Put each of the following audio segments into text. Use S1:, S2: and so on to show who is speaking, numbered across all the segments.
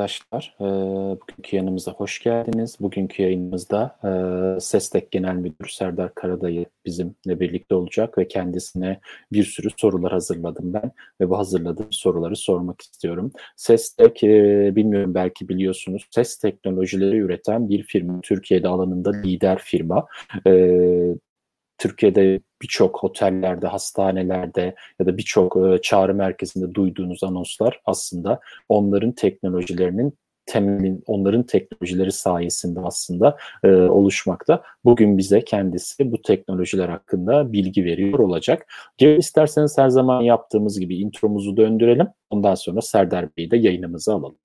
S1: Arkadaşlar, e, bugünkü yanımıza hoş geldiniz. Bugünkü yayınımızda e, SESTEK Genel Müdürü Serdar Karadayı bizimle birlikte olacak ve kendisine bir sürü sorular hazırladım ben ve bu hazırladığım soruları sormak istiyorum. SESTEK, e, bilmiyorum belki biliyorsunuz, ses teknolojileri üreten bir firma. Türkiye'de alanında lider firma. E, Türkiye'de birçok otellerde, hastanelerde ya da birçok çağrı merkezinde duyduğunuz anonslar aslında onların teknolojilerinin temelin onların teknolojileri sayesinde aslında e, oluşmakta. Bugün bize kendisi bu teknolojiler hakkında bilgi veriyor olacak. Gelin isterseniz her zaman yaptığımız gibi intromuzu döndürelim. Ondan sonra Serdar Bey'i de yayınımıza alalım.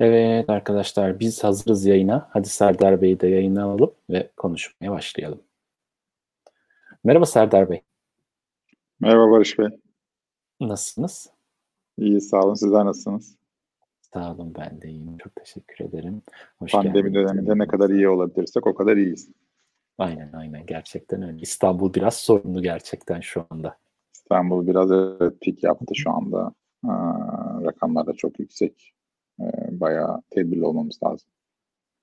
S1: Evet arkadaşlar biz hazırız yayına. Hadi Serdar Bey'i de yayına alalım ve konuşmaya başlayalım. Merhaba Serdar Bey.
S2: Merhaba Barış Bey.
S1: Nasılsınız?
S2: İyi sağ olun. Sizler nasılsınız?
S1: Sağ olun ben de iyiyim. Çok teşekkür ederim.
S2: Hoş Pandemi geldiniz. döneminde ne kadar iyi olabilirsek o kadar iyiyiz.
S1: Aynen aynen gerçekten öyle. İstanbul biraz sorunlu gerçekten şu anda.
S2: İstanbul biraz evet, pik yaptı şu anda. Aa, rakamlar da çok yüksek. Ee, bayağı tedbirli olmamız lazım.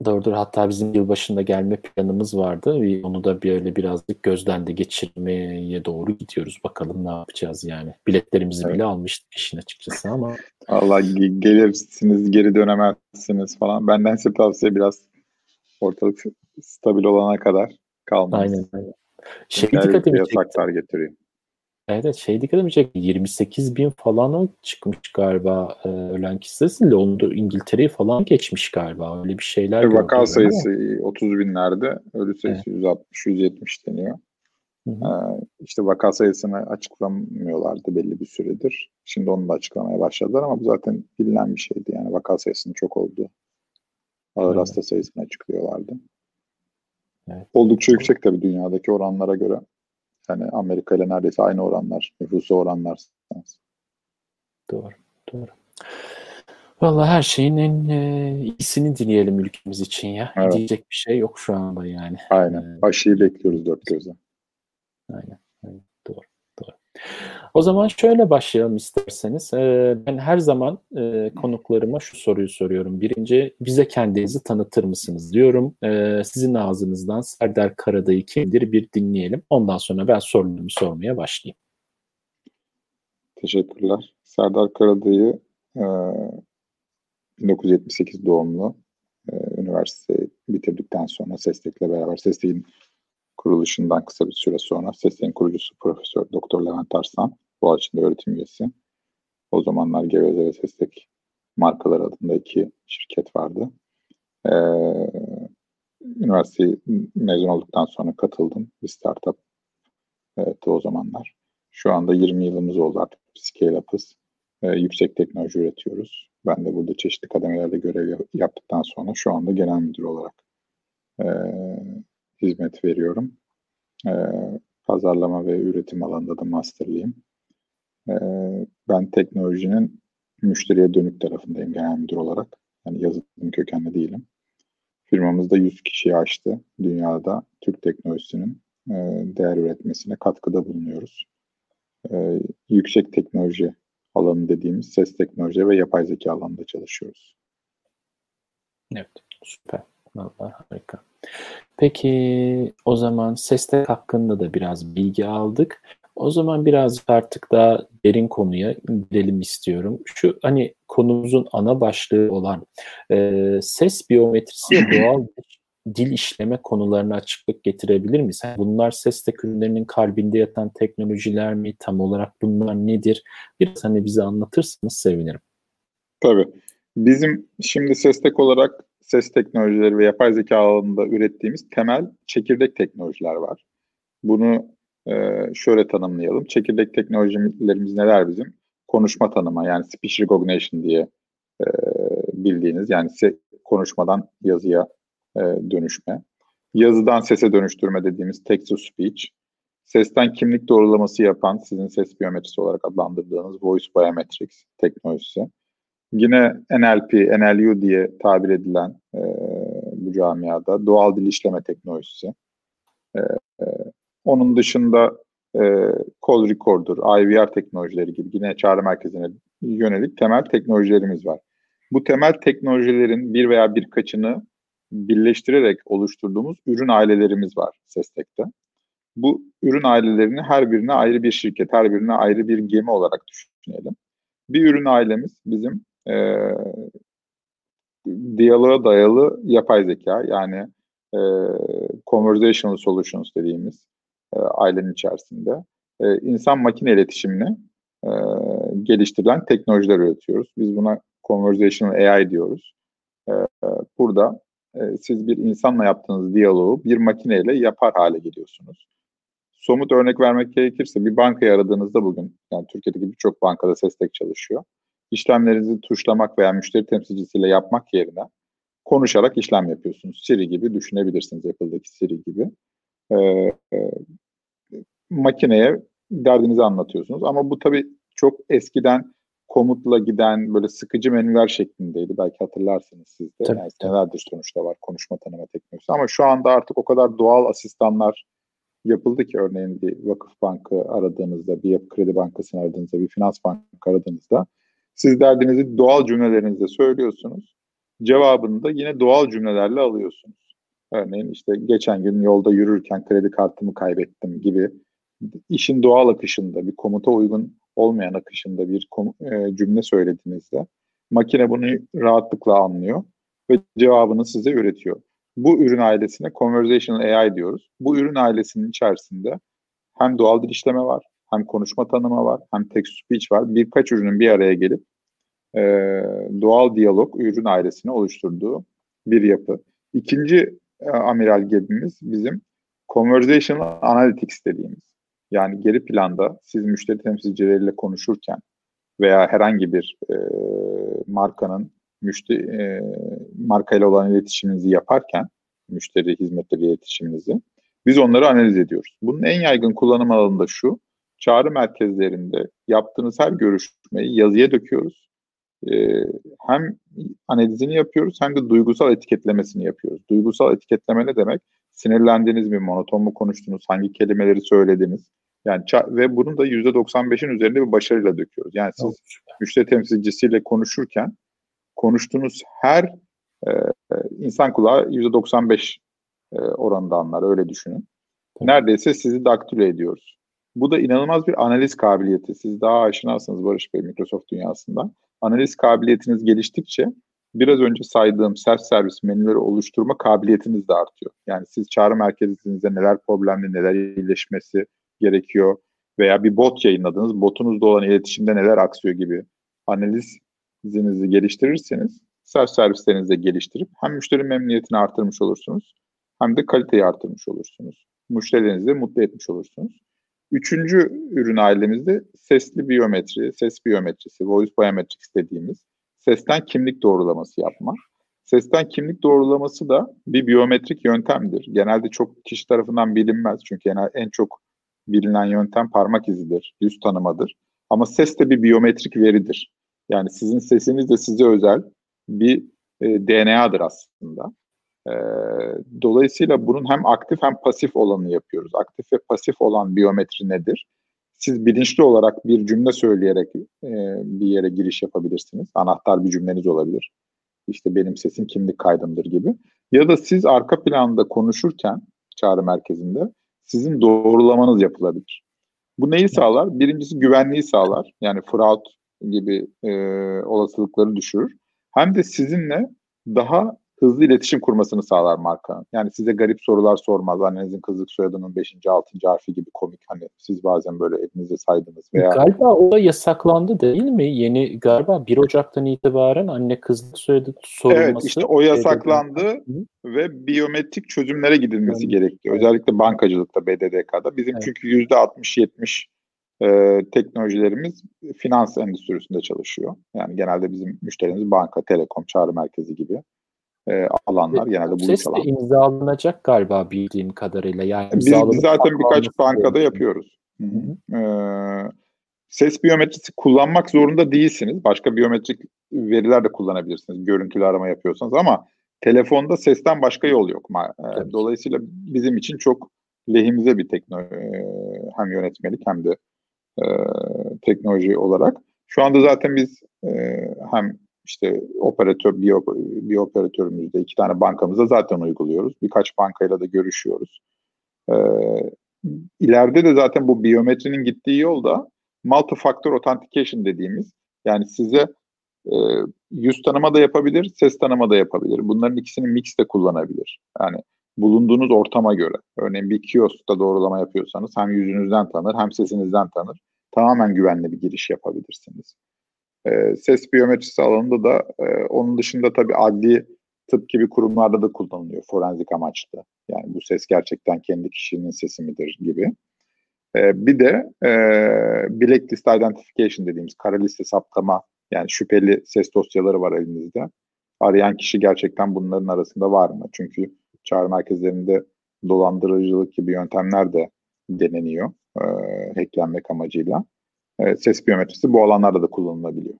S1: Doğrudur. Hatta bizim yılbaşında gelme planımız vardı. Onu da böyle birazcık gözden de geçirmeye doğru gidiyoruz. Bakalım ne yapacağız yani. Biletlerimizi evet. bile almıştık işin açıkçası ama.
S2: Allah gelirsiniz geri dönemezsiniz falan. Benden size tavsiye biraz ortalık stabil olana kadar kalmanız.
S1: Aynen aynen. Şey dikkatimi
S2: yasaklar getiriyor.
S1: Evet şey dikkat edecek 28 bin falan çıkmış galiba e, ölen kişi sayısı. Londra'da İngiltere'yi falan geçmiş galiba. Öyle bir şeyler
S2: e, Vaka sayısı ama. 30 binlerde. Ölü sayısı evet. 160-170 deniyor. Hı hı. İşte vaka sayısını açıklamıyorlardı belli bir süredir. Şimdi onu da açıklamaya başladılar ama bu zaten bilinen bir şeydi. Yani vaka sayısının çok olduğu. Ağır evet. hasta sayısını açıklıyorlardı. Evet. Oldukça yüksek tabii dünyadaki oranlara göre. Yani Amerika ile neredeyse aynı oranlar, nüfusu oranlar.
S1: Doğru, doğru. Vallahi her şeyin en e, iyisini dileyelim ülkemiz için ya. Evet. Diyecek bir şey yok şu anda yani.
S2: Aynen. Aşıyı bekliyoruz dört gözle.
S1: Aynen. O zaman şöyle başlayalım isterseniz. Ee, ben her zaman e, konuklarıma şu soruyu soruyorum. Birinci, bize kendinizi tanıtır mısınız diyorum. Ee, sizin ağzınızdan Serdar Karadayı kimdir bir dinleyelim. Ondan sonra ben sorularımı sormaya başlayayım.
S2: Teşekkürler. Serdar Karadayı 1978 e, doğumlu. E, üniversite bitirdikten sonra SESTEK'le beraber SESTEK'in kuruluşundan kısa bir süre sonra SES'in kurucusu Profesör Doktor Levent Arslan, Boğaziçi'nde öğretim üyesi. O zamanlar Geveze ve SESTEK markalar adında iki şirket vardı. Ee, üniversite mezun olduktan sonra katıldım bir startup evet, o zamanlar. Şu anda 20 yılımız oldu artık scale up'ız. Ee, yüksek teknoloji üretiyoruz. Ben de burada çeşitli kademelerde görev yaptıktan sonra şu anda genel müdür olarak e, hizmet veriyorum. E, pazarlama ve üretim alanında da masterliyim. E, ben teknolojinin müşteriye dönük tarafındayım genel müdür olarak. Yani yazılım kökenli değilim. Firmamızda 100 kişiyi aştı. Dünyada Türk teknolojisinin e, değer üretmesine katkıda bulunuyoruz. E, yüksek teknoloji alanı dediğimiz ses teknoloji ve yapay zeka alanında çalışıyoruz.
S1: Evet, süper. Vallahi harika. Peki o zaman SESTEK hakkında da biraz bilgi aldık. O zaman biraz artık daha derin konuya gidelim istiyorum. Şu hani konumuzun ana başlığı olan e, ses biyometrisi ve doğal dil işleme konularına açıklık getirebilir miyiz? Bunlar ses ürünlerinin kalbinde yatan teknolojiler mi? Tam olarak bunlar nedir? Biraz hani bize anlatırsanız sevinirim.
S2: Tabii. Bizim şimdi SESTEK olarak ses teknolojileri ve yapay zeka alanında ürettiğimiz temel çekirdek teknolojiler var. Bunu e, şöyle tanımlayalım. Çekirdek teknolojilerimiz neler bizim? Konuşma tanıma yani speech recognition diye e, bildiğiniz yani konuşmadan yazıya e, dönüşme. Yazıdan sese dönüştürme dediğimiz text to speech. Sesten kimlik doğrulaması yapan sizin ses biyometrisi olarak adlandırdığınız voice biometrics teknolojisi. Yine NLP, NLU diye tabir edilen e, bu camiada doğal dil işleme teknolojisi. E, e, onun dışında e, call recorder, IVR teknolojileri gibi yine çağrı merkezine yönelik temel teknolojilerimiz var. Bu temel teknolojilerin bir veya birkaçını birleştirerek oluşturduğumuz ürün ailelerimiz var Sestek'te. Bu ürün ailelerini her birine ayrı bir şirket, her birine ayrı bir gemi olarak düşünelim. Bir ürün ailemiz bizim e, diyaloğa dayalı yapay zeka yani e, conversational solutions dediğimiz e, ailenin içerisinde e, insan makine iletişimini e, geliştirilen teknolojiler üretiyoruz. Biz buna conversational AI diyoruz. E, burada e, siz bir insanla yaptığınız diyaloğu bir makineyle yapar hale geliyorsunuz. Somut örnek vermek gerekirse bir bankayı aradığınızda bugün, yani Türkiye'deki birçok bankada Sestek çalışıyor. İşlemlerinizi tuşlamak veya müşteri temsilcisiyle yapmak yerine konuşarak işlem yapıyorsunuz. Siri gibi düşünebilirsiniz Apple'daki Siri gibi. Ee, e, makineye derdinizi anlatıyorsunuz. Ama bu tabii çok eskiden komutla giden böyle sıkıcı menüler şeklindeydi. Belki hatırlarsınız siz de. Tabii, yani senelerdir sonuçta var konuşma tanıma teknolojisi. Ama şu anda artık o kadar doğal asistanlar yapıldı ki örneğin bir vakıf bankı aradığınızda, bir yapı kredi bankasını aradığınızda, bir finans bankası aradığınızda siz derdinizi doğal cümlelerinizle söylüyorsunuz. Cevabını da yine doğal cümlelerle alıyorsunuz. Örneğin işte geçen gün yolda yürürken kredi kartımı kaybettim gibi işin doğal akışında bir komuta uygun olmayan akışında bir e, cümle söylediğinizde makine bunu rahatlıkla anlıyor ve cevabını size üretiyor. Bu ürün ailesine Conversational AI diyoruz. Bu ürün ailesinin içerisinde hem doğal dil işleme var, hem konuşma tanıma var, hem text speech var. Birkaç ürünün bir araya gelip e, doğal diyalog ürün ailesini oluşturduğu bir yapı. İkinci e, amiral gemimiz bizim Conversational Analytics dediğimiz. Yani geri planda siz müşteri temsilcileriyle konuşurken veya herhangi bir e, markanın müşteri e, markayla olan iletişiminizi yaparken müşteri hizmetleri iletişiminizi biz onları analiz ediyoruz. Bunun en yaygın kullanım alanı da şu. Çağrı merkezlerinde yaptığınız her görüşmeyi yazıya döküyoruz. Ee, hem analizini yapıyoruz hem de duygusal etiketlemesini yapıyoruz. Duygusal etiketleme ne demek? Sinirlendiğiniz mi, monoton mu konuştunuz, hangi kelimeleri söylediniz? Yani ve bunu da %95'in üzerinde bir başarıyla döküyoruz. Yani siz müşteri temsilcisiyle konuşurken konuştuğunuz her e, insan kulağı %95 e, oranında anlar öyle düşünün. Neredeyse sizi daktilo ediyoruz. Bu da inanılmaz bir analiz kabiliyeti. Siz daha aşinasınız Barış Bey Microsoft dünyasında. Analiz kabiliyetiniz geliştikçe biraz önce saydığım self servis menüleri oluşturma kabiliyetiniz de artıyor. Yani siz çağrı merkezinizde neler problemli, neler iyileşmesi gerekiyor veya bir bot yayınladınız, botunuzda olan iletişimde neler aksıyor gibi analizinizi geliştirirseniz self servislerinizi de geliştirip hem müşteri memnuniyetini artırmış olursunuz hem de kaliteyi artırmış olursunuz. Müşterilerinizi mutlu etmiş olursunuz. Üçüncü ürün ailemizde sesli biyometri, ses biyometrisi, voice biometrics dediğimiz sesten kimlik doğrulaması yapma. Sesten kimlik doğrulaması da bir biyometrik yöntemdir. Genelde çok kişi tarafından bilinmez çünkü en çok bilinen yöntem parmak izidir, yüz tanımadır. Ama ses de bir biyometrik veridir. Yani sizin sesiniz de size özel bir e, DNA'dır aslında. E, dolayısıyla bunun hem aktif hem pasif olanını yapıyoruz. Aktif ve pasif olan biyometri nedir? Siz bilinçli olarak bir cümle söyleyerek e, bir yere giriş yapabilirsiniz. Anahtar bir cümleniz olabilir. İşte benim sesim kimlik kaydımdır gibi. Ya da siz arka planda konuşurken çağrı merkezinde sizin doğrulamanız yapılabilir. Bu neyi sağlar? Birincisi güvenliği sağlar. Yani fraud gibi e, olasılıkları düşürür. Hem de sizinle daha hızlı iletişim kurmasını sağlar markanın. Yani size garip sorular sormaz. Annenizin kızlık soyadının 5. 6. harfi gibi komik. Hani siz bazen böyle elinize saydınız veya...
S1: Galiba o da yasaklandı değil mi? Yeni galiba 1 Ocak'tan itibaren anne kızlık soyadı sorulması.
S2: Evet işte o yasaklandı Hı. ve biyometrik çözümlere gidilmesi evet. gerekti. Özellikle bankacılıkta BDDK'da. Bizim evet. çünkü %60-70 e, teknolojilerimiz finans endüstrisinde çalışıyor. Yani genelde bizim müşterimiz banka, telekom, çağrı merkezi gibi e, alanlar. Genelde bu
S1: iş alanlar. imzalanacak galiba bildiğim kadarıyla. Yani
S2: Biz zaten birkaç bankada yapıyoruz. Hı hı. Ee, ses biyometrisi kullanmak zorunda değilsiniz. Başka biyometrik veriler de kullanabilirsiniz. Görüntülü arama yapıyorsanız ama telefonda sesten başka yol yok. Evet. Dolayısıyla bizim için çok lehimize bir teknoloji hem yönetmelik hem de e, teknoloji olarak. Şu anda zaten biz e, hem işte operatör, bir, bir operatörümüzde iki tane bankamızda zaten uyguluyoruz. Birkaç bankayla da görüşüyoruz. Ee, ileride de zaten bu biyometrinin gittiği yolda multi-factor authentication dediğimiz yani size e, yüz tanıma da yapabilir, ses tanıma da yapabilir. Bunların ikisini mix de kullanabilir. Yani bulunduğunuz ortama göre. Örneğin bir kioskta doğrulama yapıyorsanız hem yüzünüzden tanır hem sesinizden tanır. Tamamen güvenli bir giriş yapabilirsiniz. E, ses biyometrisi alanında da e, onun dışında tabii adli tıp gibi kurumlarda da kullanılıyor forenzik amaçlı. Yani bu ses gerçekten kendi kişinin sesi midir gibi. E, bir de e, blacklist identification dediğimiz kara liste saptama yani şüpheli ses dosyaları var elinizde. Arayan kişi gerçekten bunların arasında var mı? Çünkü çağrı merkezlerinde dolandırıcılık gibi yöntemler de deneniyor e, hacklenmek amacıyla. E, ses biyometrisi bu alanlarda da kullanılabiliyor.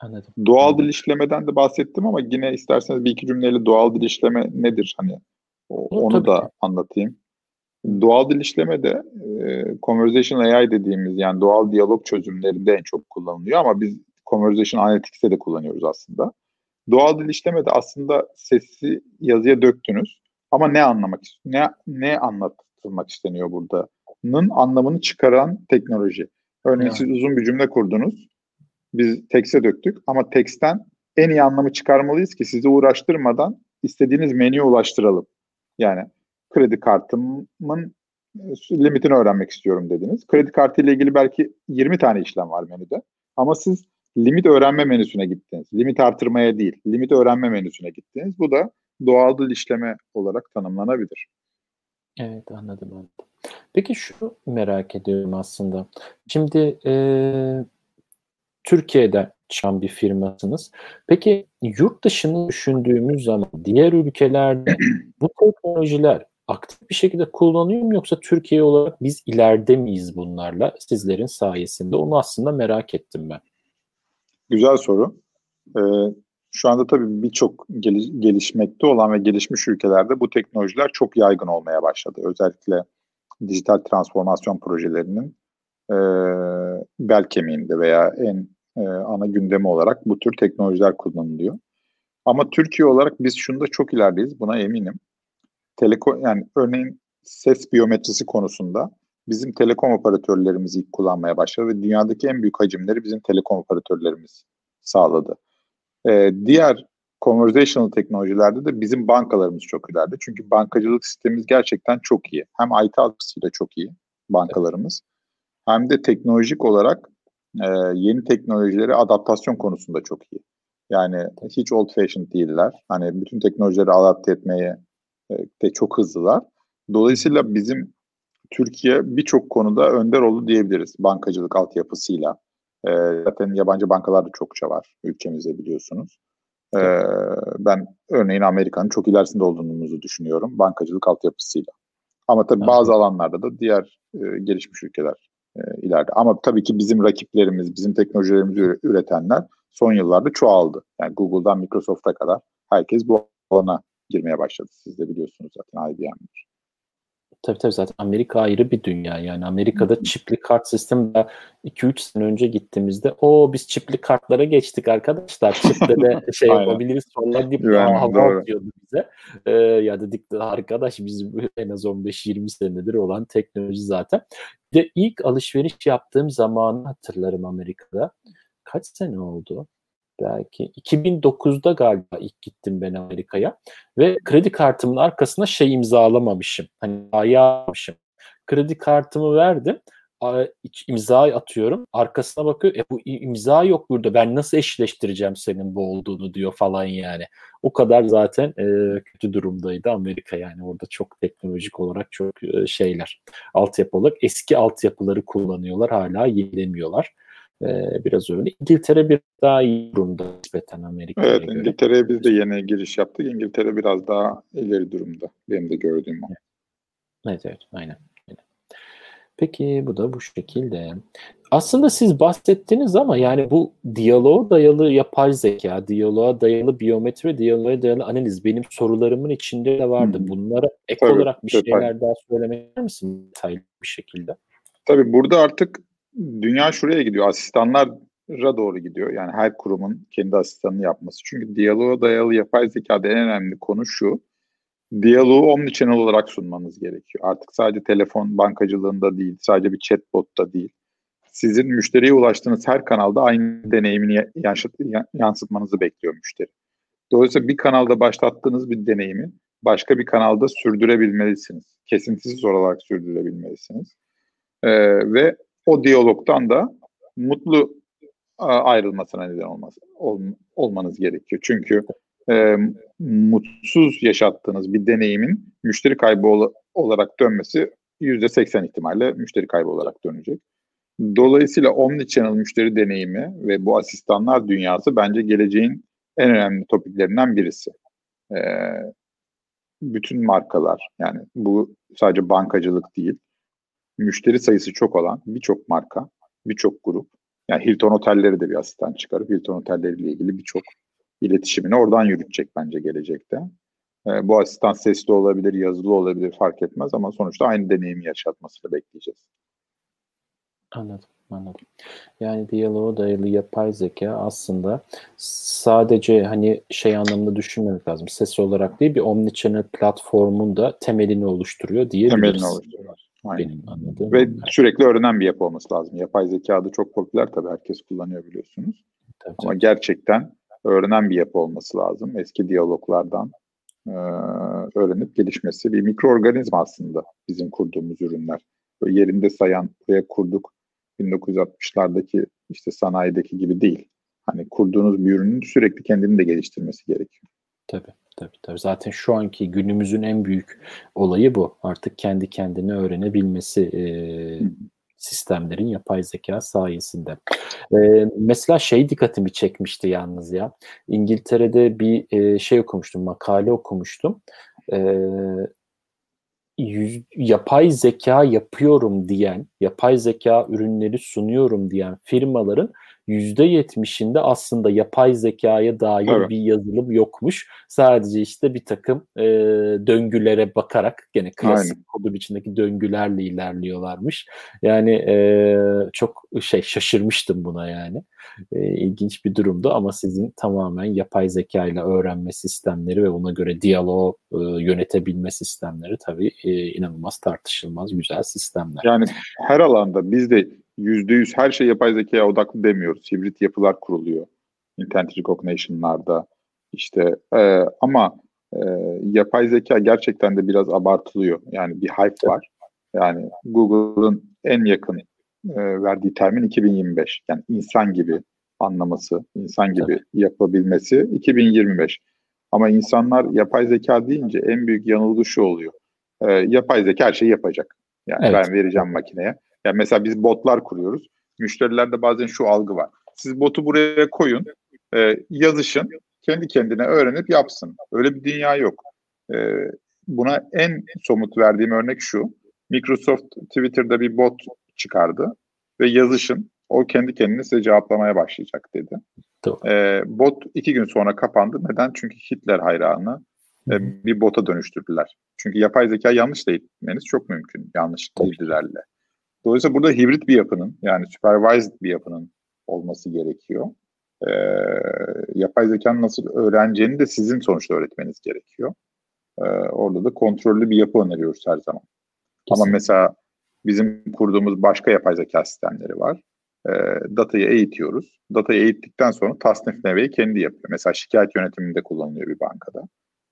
S2: Anladım. Doğal dil işlemeden de bahsettim ama yine isterseniz bir iki cümleyle doğal dil işleme nedir hani onu Tabii da ki. anlatayım. Doğal dil işleme de e, conversation AI dediğimiz yani doğal diyalog çözümlerinde en çok kullanılıyor ama biz conversation analytics'te de kullanıyoruz aslında. Doğal dil işleme de aslında sesi yazıya döktünüz ama ne anlamak ne ne anlatılmak isteniyor burada? Anlamını çıkaran teknoloji. Örneğin evet. siz uzun bir cümle kurdunuz. Biz tekste döktük ama teksten en iyi anlamı çıkarmalıyız ki sizi uğraştırmadan istediğiniz menüye ulaştıralım. Yani kredi kartımın limitini öğrenmek istiyorum dediniz. Kredi kartı ile ilgili belki 20 tane işlem var menüde. Ama siz limit öğrenme menüsüne gittiniz. Limit artırmaya değil, limit öğrenme menüsüne gittiniz. Bu da doğal dil işleme olarak tanımlanabilir.
S1: Evet anladım anladım. Peki şu merak ediyorum aslında. Şimdi e, Türkiye'de çıkan bir firmasınız. Peki yurt dışını düşündüğümüz zaman diğer ülkelerde bu teknolojiler aktif bir şekilde kullanıyor mu yoksa Türkiye olarak biz ileride miyiz bunlarla sizlerin sayesinde? Onu aslında merak ettim ben.
S2: Güzel soru. Ee, şu anda tabii birçok gelişmekte olan ve gelişmiş ülkelerde bu teknolojiler çok yaygın olmaya başladı. Özellikle dijital transformasyon projelerinin e, bel kemiğinde veya en e, ana gündemi olarak bu tür teknolojiler kullanılıyor. Ama Türkiye olarak biz şunda çok ilerideyiz, buna eminim. Teleko yani örneğin ses biyometrisi konusunda bizim telekom operatörlerimiz ilk kullanmaya başladı ve dünyadaki en büyük hacimleri bizim telekom operatörlerimiz sağladı. Ee, diğer conversational teknolojilerde de bizim bankalarımız çok ileride. Çünkü bankacılık sistemimiz gerçekten çok iyi. Hem IT altyapısıyla çok iyi bankalarımız. Hem de teknolojik olarak e, yeni teknolojileri adaptasyon konusunda çok iyi. Yani hiç old fashioned değiller. Hani bütün teknolojileri adapte etmeye e, de çok hızlılar. Dolayısıyla bizim Türkiye birçok konuda önder oldu diyebiliriz bankacılık altyapısıyla. E, zaten yabancı bankalar da çokça var ülkemizde biliyorsunuz. E, ben örneğin Amerika'nın çok ilerisinde olduğumuzu düşünüyorum bankacılık altyapısıyla. Ama tabii bazı alanlarda da diğer e, gelişmiş ülkeler e, ileride. Ama tabii ki bizim rakiplerimiz, bizim teknolojilerimizi üretenler son yıllarda çoğaldı. Yani Google'dan Microsoft'a kadar herkes bu alana girmeye başladı. Siz de biliyorsunuz zaten IBM'dir.
S1: Tabii tabii zaten Amerika ayrı bir dünya. Yani Amerika'da çipli kart sistemi 2-3 sene önce gittiğimizde o biz çipli kartlara geçtik arkadaşlar. Çiple de şey yapabiliriz sonra deyip hava atıyordu bize. Ee, ya dedik arkadaş biz en az 15-20 senedir olan teknoloji zaten. Bir de ilk alışveriş yaptığım zamanı hatırlarım Amerika'da. Kaç sene oldu? Belki 2009'da galiba ilk gittim ben Amerika'ya ve kredi kartımın arkasına şey imzalamamışım. Hani ayağmışım. Kredi kartımı verdim imza atıyorum. Arkasına bakıyor. E bu imza yok burada. Ben nasıl eşleştireceğim senin bu olduğunu diyor falan yani. O kadar zaten e, kötü durumdaydı Amerika yani. Orada çok teknolojik olarak çok e, şeyler. Altyapı olarak eski altyapıları kullanıyorlar. Hala yenilemiyorlar. E, biraz öyle. İngiltere bir daha iyi durumda nispeten Amerika'ya
S2: Evet, İngiltere'ye biz de yeni giriş yaptık. İngiltere biraz daha ileri durumda. Benim de gördüğüm o.
S1: Evet, evet, aynen. Peki bu da bu şekilde. Aslında siz bahsettiniz ama yani bu diyaloğa dayalı yapay zeka, diyaloğa dayalı biyometri, diyaloğa dayalı analiz benim sorularımın içinde de vardı. Bunlara ek Tabii, olarak bir detay. şeyler daha söylemek ister misin detaylı bir şekilde?
S2: Tabii burada artık dünya şuraya gidiyor. Asistanlara doğru gidiyor. Yani her kurumun kendi asistanını yapması. Çünkü diyaloğa dayalı yapay zekada en önemli konu şu diyaloğu omnichannel olarak sunmanız gerekiyor. Artık sadece telefon bankacılığında değil, sadece bir chatbotta değil. Sizin müşteriye ulaştığınız her kanalda aynı deneyimini yansıtmanızı bekliyor müşteri. Dolayısıyla bir kanalda başlattığınız bir deneyimi başka bir kanalda sürdürebilmelisiniz. Kesintisiz olarak sürdürebilmelisiniz. Ee, ve o diyalogtan da mutlu ayrılmasına neden olması, ol, olmanız gerekiyor. Çünkü e, mutsuz yaşattığınız bir deneyimin müşteri kaybı ol- olarak dönmesi %80 ihtimalle müşteri kaybı olarak dönecek. Dolayısıyla omnichannel müşteri deneyimi ve bu asistanlar dünyası bence geleceğin en önemli topiklerinden birisi. Ee, bütün markalar yani bu sadece bankacılık değil, müşteri sayısı çok olan birçok marka, birçok grup, yani Hilton otelleri de bir asistan çıkarıp Hilton otelleriyle ilgili birçok iletişimini oradan yürütecek bence gelecekte. E, bu asistan sesli olabilir, yazılı olabilir fark etmez ama sonuçta aynı deneyimi yaşatmasını bekleyeceğiz.
S1: Anladım, anladım. Yani diyaloğa dayalı yapay zeka aslında sadece hani şey anlamında düşünmemek lazım. Ses olarak değil bir omnichannel platformun da temelini oluşturuyor diyebiliriz. Temelini oluşturuyor.
S2: Aynen. Benim anladığım. Ve sürekli öğrenen bir yapı olması lazım. Yapay zeka da çok popüler tabii herkes kullanıyor biliyorsunuz. Tabii, Ama tabii. gerçekten öğrenen bir yapı olması lazım. Eski diyaloglardan e, öğrenip gelişmesi bir mikroorganizma aslında bizim kurduğumuz ürünler. Böyle yerinde sayan buraya kurduk 1960'lardaki işte sanayideki gibi değil. Hani kurduğunuz bir ürünün sürekli kendini de geliştirmesi gerekiyor.
S1: Tabii. Tabii tabii. Zaten şu anki günümüzün en büyük olayı bu. Artık kendi kendine öğrenebilmesi e, sistemlerin yapay zeka sayesinde. Ee, mesela şey dikkatimi çekmişti yalnız ya. İngiltere'de bir e, şey okumuştum, makale okumuştum. Yüz, yapay zeka yapıyorum diyen, yapay zeka ürünleri sunuyorum diyen firmaların %70'inde aslında yapay zekaya dair evet. bir yazılım yokmuş. Sadece işte bir takım e, döngülere bakarak gene klasik Aynen. kodun içindeki döngülerle ilerliyorlarmış. Yani e, çok şey şaşırmıştım buna yani. E, ilginç bir durumdu ama sizin tamamen yapay zeka ile öğrenme sistemleri ve ona göre diyalog e, yönetebilme sistemleri tabii e, inanılmaz tartışılmaz güzel sistemler.
S2: Yani her alanda biz de yüzde yüz her şey yapay zekaya odaklı demiyoruz. Hibrit yapılar kuruluyor. Internet recognition'larda işte e, ama e, yapay zeka gerçekten de biraz abartılıyor. Yani bir hype var. Yani Google'ın en yakın e, verdiği termin 2025. Yani insan gibi anlaması, insan gibi evet. yapabilmesi 2025. Ama insanlar yapay zeka deyince en büyük yanılgı şu oluyor. E, yapay zeka her şeyi yapacak. Yani evet. ben vereceğim makineye. Yani mesela biz botlar kuruyoruz. Müşterilerde bazen şu algı var. Siz botu buraya koyun, e, yazışın, kendi kendine öğrenip yapsın. Öyle bir dünya yok. E, buna en somut verdiğim örnek şu. Microsoft Twitter'da bir bot çıkardı ve yazışın. O kendi kendine size cevaplamaya başlayacak dedi. E, bot iki gün sonra kapandı. Neden? Çünkü Hitler hayranı e, bir bota dönüştürdüler. Çünkü yapay zeka yanlış da eğitmeniz çok mümkün yanlış bilgilerle. Dolayısıyla burada hibrit bir yapının yani supervised bir yapının olması gerekiyor. Ee, yapay zekanın nasıl öğreneceğini de sizin sonuçta öğretmeniz gerekiyor. Ee, orada da kontrollü bir yapı öneriyoruz her zaman. Kesinlikle. Ama mesela bizim kurduğumuz başka yapay zeka sistemleri var. e, datayı eğitiyoruz. Datayı eğittikten sonra tasniflemeyi kendi yapıyor. Mesela şikayet yönetiminde kullanılıyor bir bankada.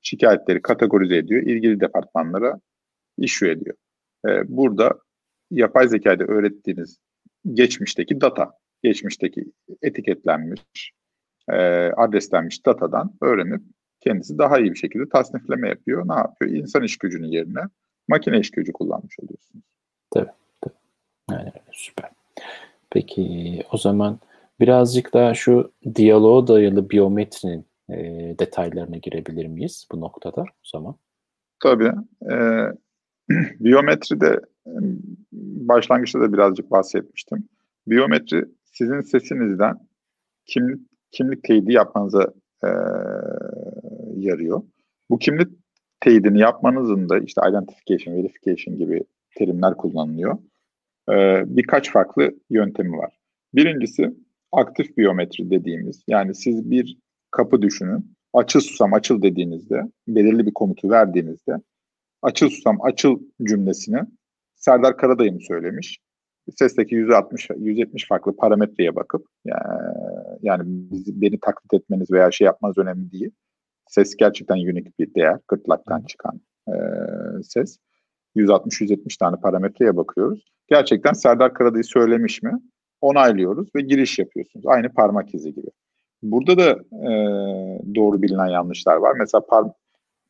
S2: Şikayetleri kategorize ediyor, ilgili departmanlara issue ediyor. E, burada yapay zekayda öğrettiğiniz geçmişteki data, geçmişteki etiketlenmiş, e, adreslenmiş datadan öğrenip kendisi daha iyi bir şekilde tasnifleme yapıyor. Ne yapıyor? İnsan iş gücünün yerine makine iş gücü kullanmış oluyorsunuz.
S1: Tabii. tabii. Yani süper. Peki o zaman birazcık daha şu diyaloğa dayalı biyometrinin e, detaylarına girebilir miyiz bu noktada o zaman?
S2: Tabii. E, biyometride başlangıçta da birazcık bahsetmiştim. Biyometri sizin sesinizden kimlik, kimlik teyidi yapmanıza e, yarıyor. Bu kimlik teyidini yapmanızın da işte identification, verification gibi terimler kullanılıyor. Ee, birkaç farklı yöntemi var. Birincisi aktif biyometri dediğimiz yani siz bir kapı düşünün. Açıl susam açıl dediğinizde belirli bir komutu verdiğinizde açıl susam açıl cümlesini Serdar Karadayım söylemiş. Sesteki 160 170 farklı parametreye bakıp yani, yani bizi, beni taklit etmeniz veya şey yapmanız önemli değil. Ses gerçekten unik bir değer. Gırtlaktan çıkan e, ses. 160-170 tane parametreye bakıyoruz. Gerçekten Serdar Karadayı söylemiş mi? Onaylıyoruz ve giriş yapıyorsunuz. Aynı parmak izi gibi. Burada da e, doğru bilinen yanlışlar var. Mesela par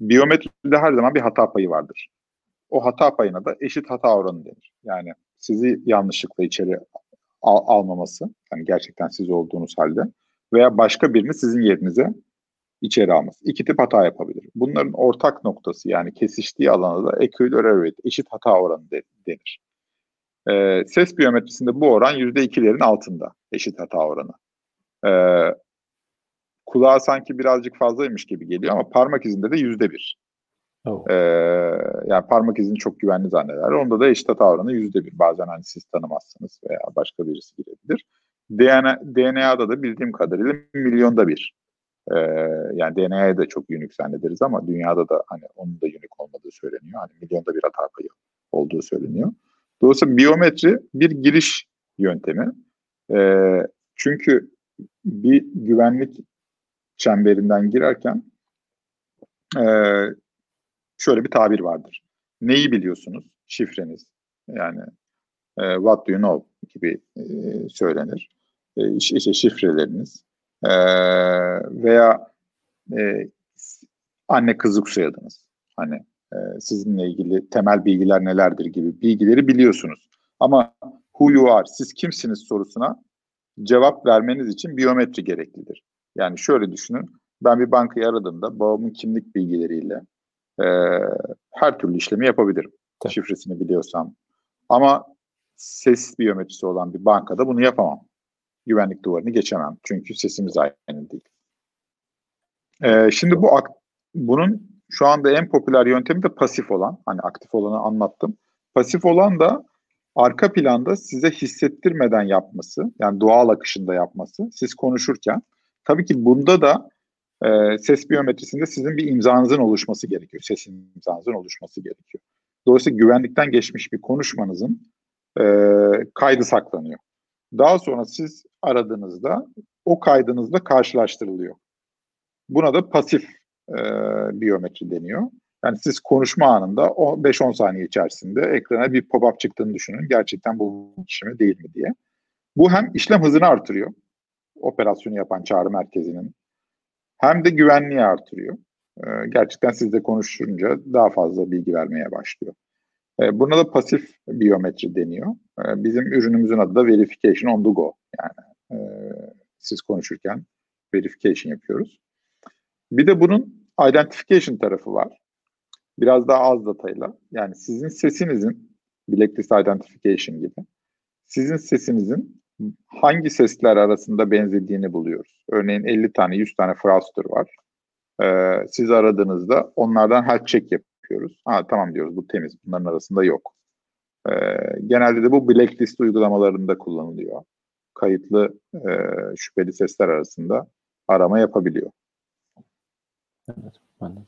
S2: biyometride her zaman bir hata payı vardır. O hata payına da eşit hata oranı denir. Yani sizi yanlışlıkla içeri al almaması, yani gerçekten siz olduğunuz halde veya başka birini sizin yerinize içeri alması. İki tip hata yapabilir. Bunların ortak noktası yani kesiştiği alana da equal rate, eşit hata oranı de, denir. Ee, ses biyometrisinde bu oran %2'lerin altında eşit hata oranı. Ee, kulağa sanki birazcık fazlaymış gibi geliyor ama parmak izinde de %1. Oh. Ee, yani parmak izini çok güvenli zanneder. Onda da eşit hata oranı %1. Bazen hani siz tanımazsınız veya başka birisi girebilir. DNA, DNA'da da bildiğim kadarıyla milyonda bir ee, yani DNA'ya da çok unik zannederiz ama dünyada da hani onun da unik olmadığı söyleniyor. Hani milyonda bir hata payı olduğu söyleniyor. Dolayısıyla biyometri bir giriş yöntemi. Ee, çünkü bir güvenlik çemberinden girerken e, şöyle bir tabir vardır. Neyi biliyorsunuz? Şifreniz. Yani e, what do you know gibi e, söylenir. E, işte şifreleriniz, e, veya e, anne kızlık soyadınız. Hani e, sizinle ilgili temel bilgiler nelerdir gibi bilgileri biliyorsunuz. Ama who you are, siz kimsiniz sorusuna cevap vermeniz için biyometri gereklidir. Yani şöyle düşünün, ben bir bankayı aradığımda babamın kimlik bilgileriyle e, her türlü işlemi yapabilirim. Tabii. Şifresini biliyorsam. Ama ses biyometrisi olan bir bankada bunu yapamam güvenlik duvarını geçemem. Çünkü sesimiz aynı değil. Ee, şimdi bu bunun şu anda en popüler yöntemi de pasif olan. Hani aktif olanı anlattım. Pasif olan da arka planda size hissettirmeden yapması, yani doğal akışında yapması, siz konuşurken. Tabii ki bunda da e, ses biyometrisinde sizin bir imzanızın oluşması gerekiyor. Sesin imzanızın oluşması gerekiyor. Dolayısıyla güvenlikten geçmiş bir konuşmanızın e, kaydı saklanıyor. Daha sonra siz aradığınızda o kaydınızla karşılaştırılıyor. Buna da pasif e, biyometri deniyor. Yani siz konuşma anında 5-10 saniye içerisinde ekrana bir pop-up çıktığını düşünün. Gerçekten bu kişi mi değil mi diye. Bu hem işlem hızını artırıyor. Operasyonu yapan çağrı merkezinin hem de güvenliği artırıyor. E, gerçekten sizle konuşunca daha fazla bilgi vermeye başlıyor. E, buna da pasif biyometri deniyor. E, bizim ürünümüzün adı da verification on the go. Yani e, siz konuşurken verification yapıyoruz. Bir de bunun identification tarafı var. Biraz daha az datayla. Yani sizin sesinizin blacklist identification gibi sizin sesinizin hangi sesler arasında benzediğini buluyoruz. Örneğin 50 tane 100 tane Frauster var. Ee, siz aradığınızda onlardan health check yapıyoruz. Ha tamam diyoruz bu temiz bunların arasında yok. Ee, genelde de bu blacklist uygulamalarında kullanılıyor kayıtlı e, şüpheli sesler arasında arama yapabiliyor.
S1: Evet, anladım.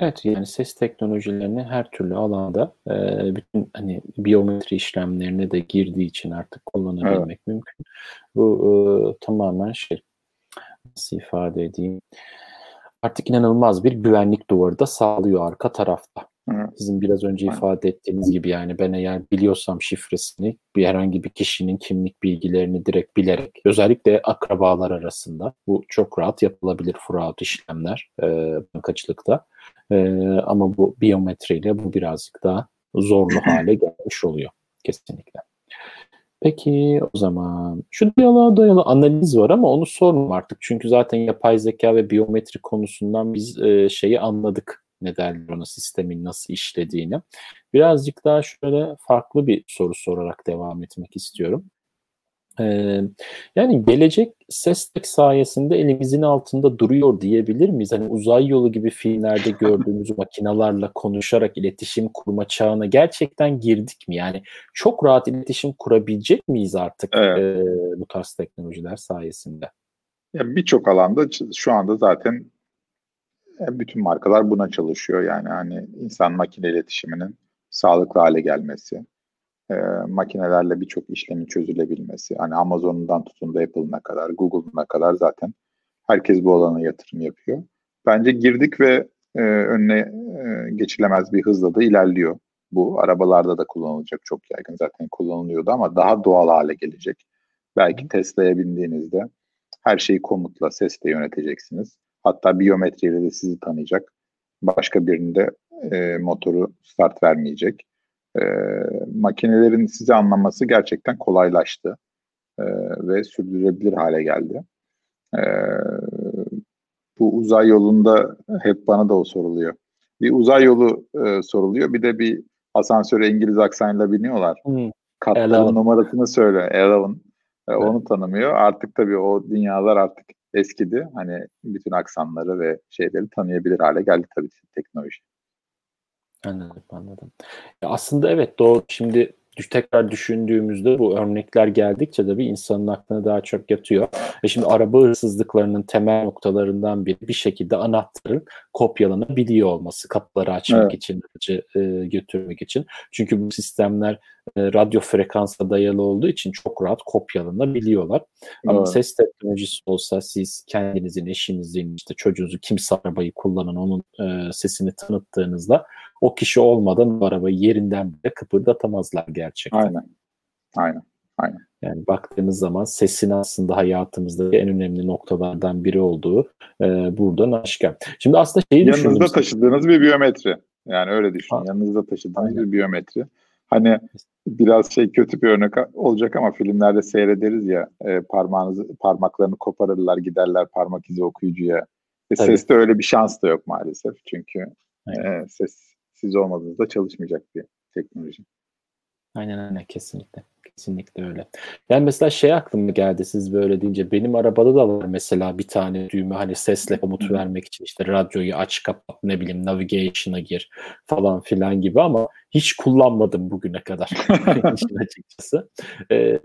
S1: Evet, yani ses teknolojilerini her türlü alanda, bütün, hani, biyometri işlemlerine de girdiği için artık kullanabilmek Evet. mümkün. Bu, ııı, tamamen şey, nasıl ifade edeyim, artık inanılmaz bir güvenlik duvarı da sağlıyor arka tarafta. Sizin biraz önce ifade ettiğiniz gibi yani ben eğer biliyorsam şifresini bir herhangi bir kişinin kimlik bilgilerini direkt bilerek özellikle akrabalar arasında bu çok rahat yapılabilir fraud işlemler e, bankacılıkta. E, ama bu biyometriyle bu birazcık daha zorlu hale gelmiş oluyor kesinlikle. Peki o zaman şu diyaloğa dayalı analiz var ama onu sormam artık. Çünkü zaten yapay zeka ve biyometri konusundan biz e, şeyi anladık ne derler ona sistemin nasıl işlediğini. Birazcık daha şöyle farklı bir soru sorarak devam etmek istiyorum. Ee, yani gelecek SESTEK sayesinde elimizin altında duruyor diyebilir miyiz? Hani uzay yolu gibi filmlerde gördüğümüz makinalarla konuşarak iletişim kurma çağına gerçekten girdik mi? Yani çok rahat iletişim kurabilecek miyiz artık evet. e, bu tarz teknolojiler sayesinde?
S2: Ya Birçok alanda şu anda zaten bütün markalar buna çalışıyor. Yani hani insan makine iletişiminin sağlıklı hale gelmesi, e, makinelerle birçok işlemin çözülebilmesi. Hani Amazon'dan tutun da Apple'ına kadar, Google'ına kadar zaten herkes bu alana yatırım yapıyor. Bence girdik ve e, önüne e, geçilemez bir hızla da ilerliyor. Bu arabalarda da kullanılacak çok yaygın zaten kullanılıyordu ama daha doğal hale gelecek. Belki Tesla'ya bindiğinizde her şeyi komutla, sesle yöneteceksiniz. Hatta biyometriyle de sizi tanıyacak. Başka birinde e, motoru start vermeyecek. E, makinelerin sizi anlaması gerçekten kolaylaştı e, ve sürdürülebilir hale geldi. E, bu uzay yolunda hep bana da o soruluyor. Bir uzay yolu e, soruluyor, bir de bir asansöre İngiliz aksanıyla biniyorlar. Hmm. Katların numarasını söyle, Eleven. E, onu tanımıyor. Artık tabii o dünyalar artık eskidi. Hani bütün aksanları ve şeyleri tanıyabilir hale geldi tabii teknoloji.
S1: Anladım, anladım. Ya aslında evet doğru. Şimdi tekrar düşündüğümüzde bu örnekler geldikçe de bir insanın aklına daha çok yatıyor. Ve şimdi araba hırsızlıklarının temel noktalarından biri bir şekilde anahtarın kopyalanabiliyor olması kapıları açmak evet. için, aracı e, götürmek için. Çünkü bu sistemler e, radyo frekansa dayalı olduğu için çok rahat kopyalanabiliyorlar. Ama evet. ses teknolojisi olsa siz kendinizin, eşinizin, işte çocuğunuzu kimse arabayı kullanan onun e, sesini tanıttığınızda o kişi olmadan bu arabayı yerinden bile kıpırdatamazlar gerçekten.
S2: Aynen. Aynen. Aynen.
S1: Yani baktığınız zaman sesin aslında hayatımızda en önemli noktalardan biri olduğu e, buradan aşikar. Şimdi aslında şeyi
S2: Yanınızda taşıdığınız bir biyometri. Yani öyle düşünün. Yanınızda taşıdığınız Aynen. bir biyometri. Hani biraz şey kötü bir örnek olacak ama filmlerde seyrederiz ya e, parmağınızı parmaklarını koparırlar giderler parmak izi okuyucuya. E, seste öyle bir şans da yok maalesef. Çünkü e, ses siz olmadığınızda çalışmayacak bir teknoloji.
S1: Aynen aynen kesinlikle. Kesinlikle öyle. Yani mesela şey aklıma geldi siz böyle deyince benim arabada da var mesela bir tane düğme hani sesle komut vermek için işte radyoyu aç kapat ne bileyim navigation'a gir falan filan gibi ama hiç kullanmadım bugüne kadar açıkçası. Ee,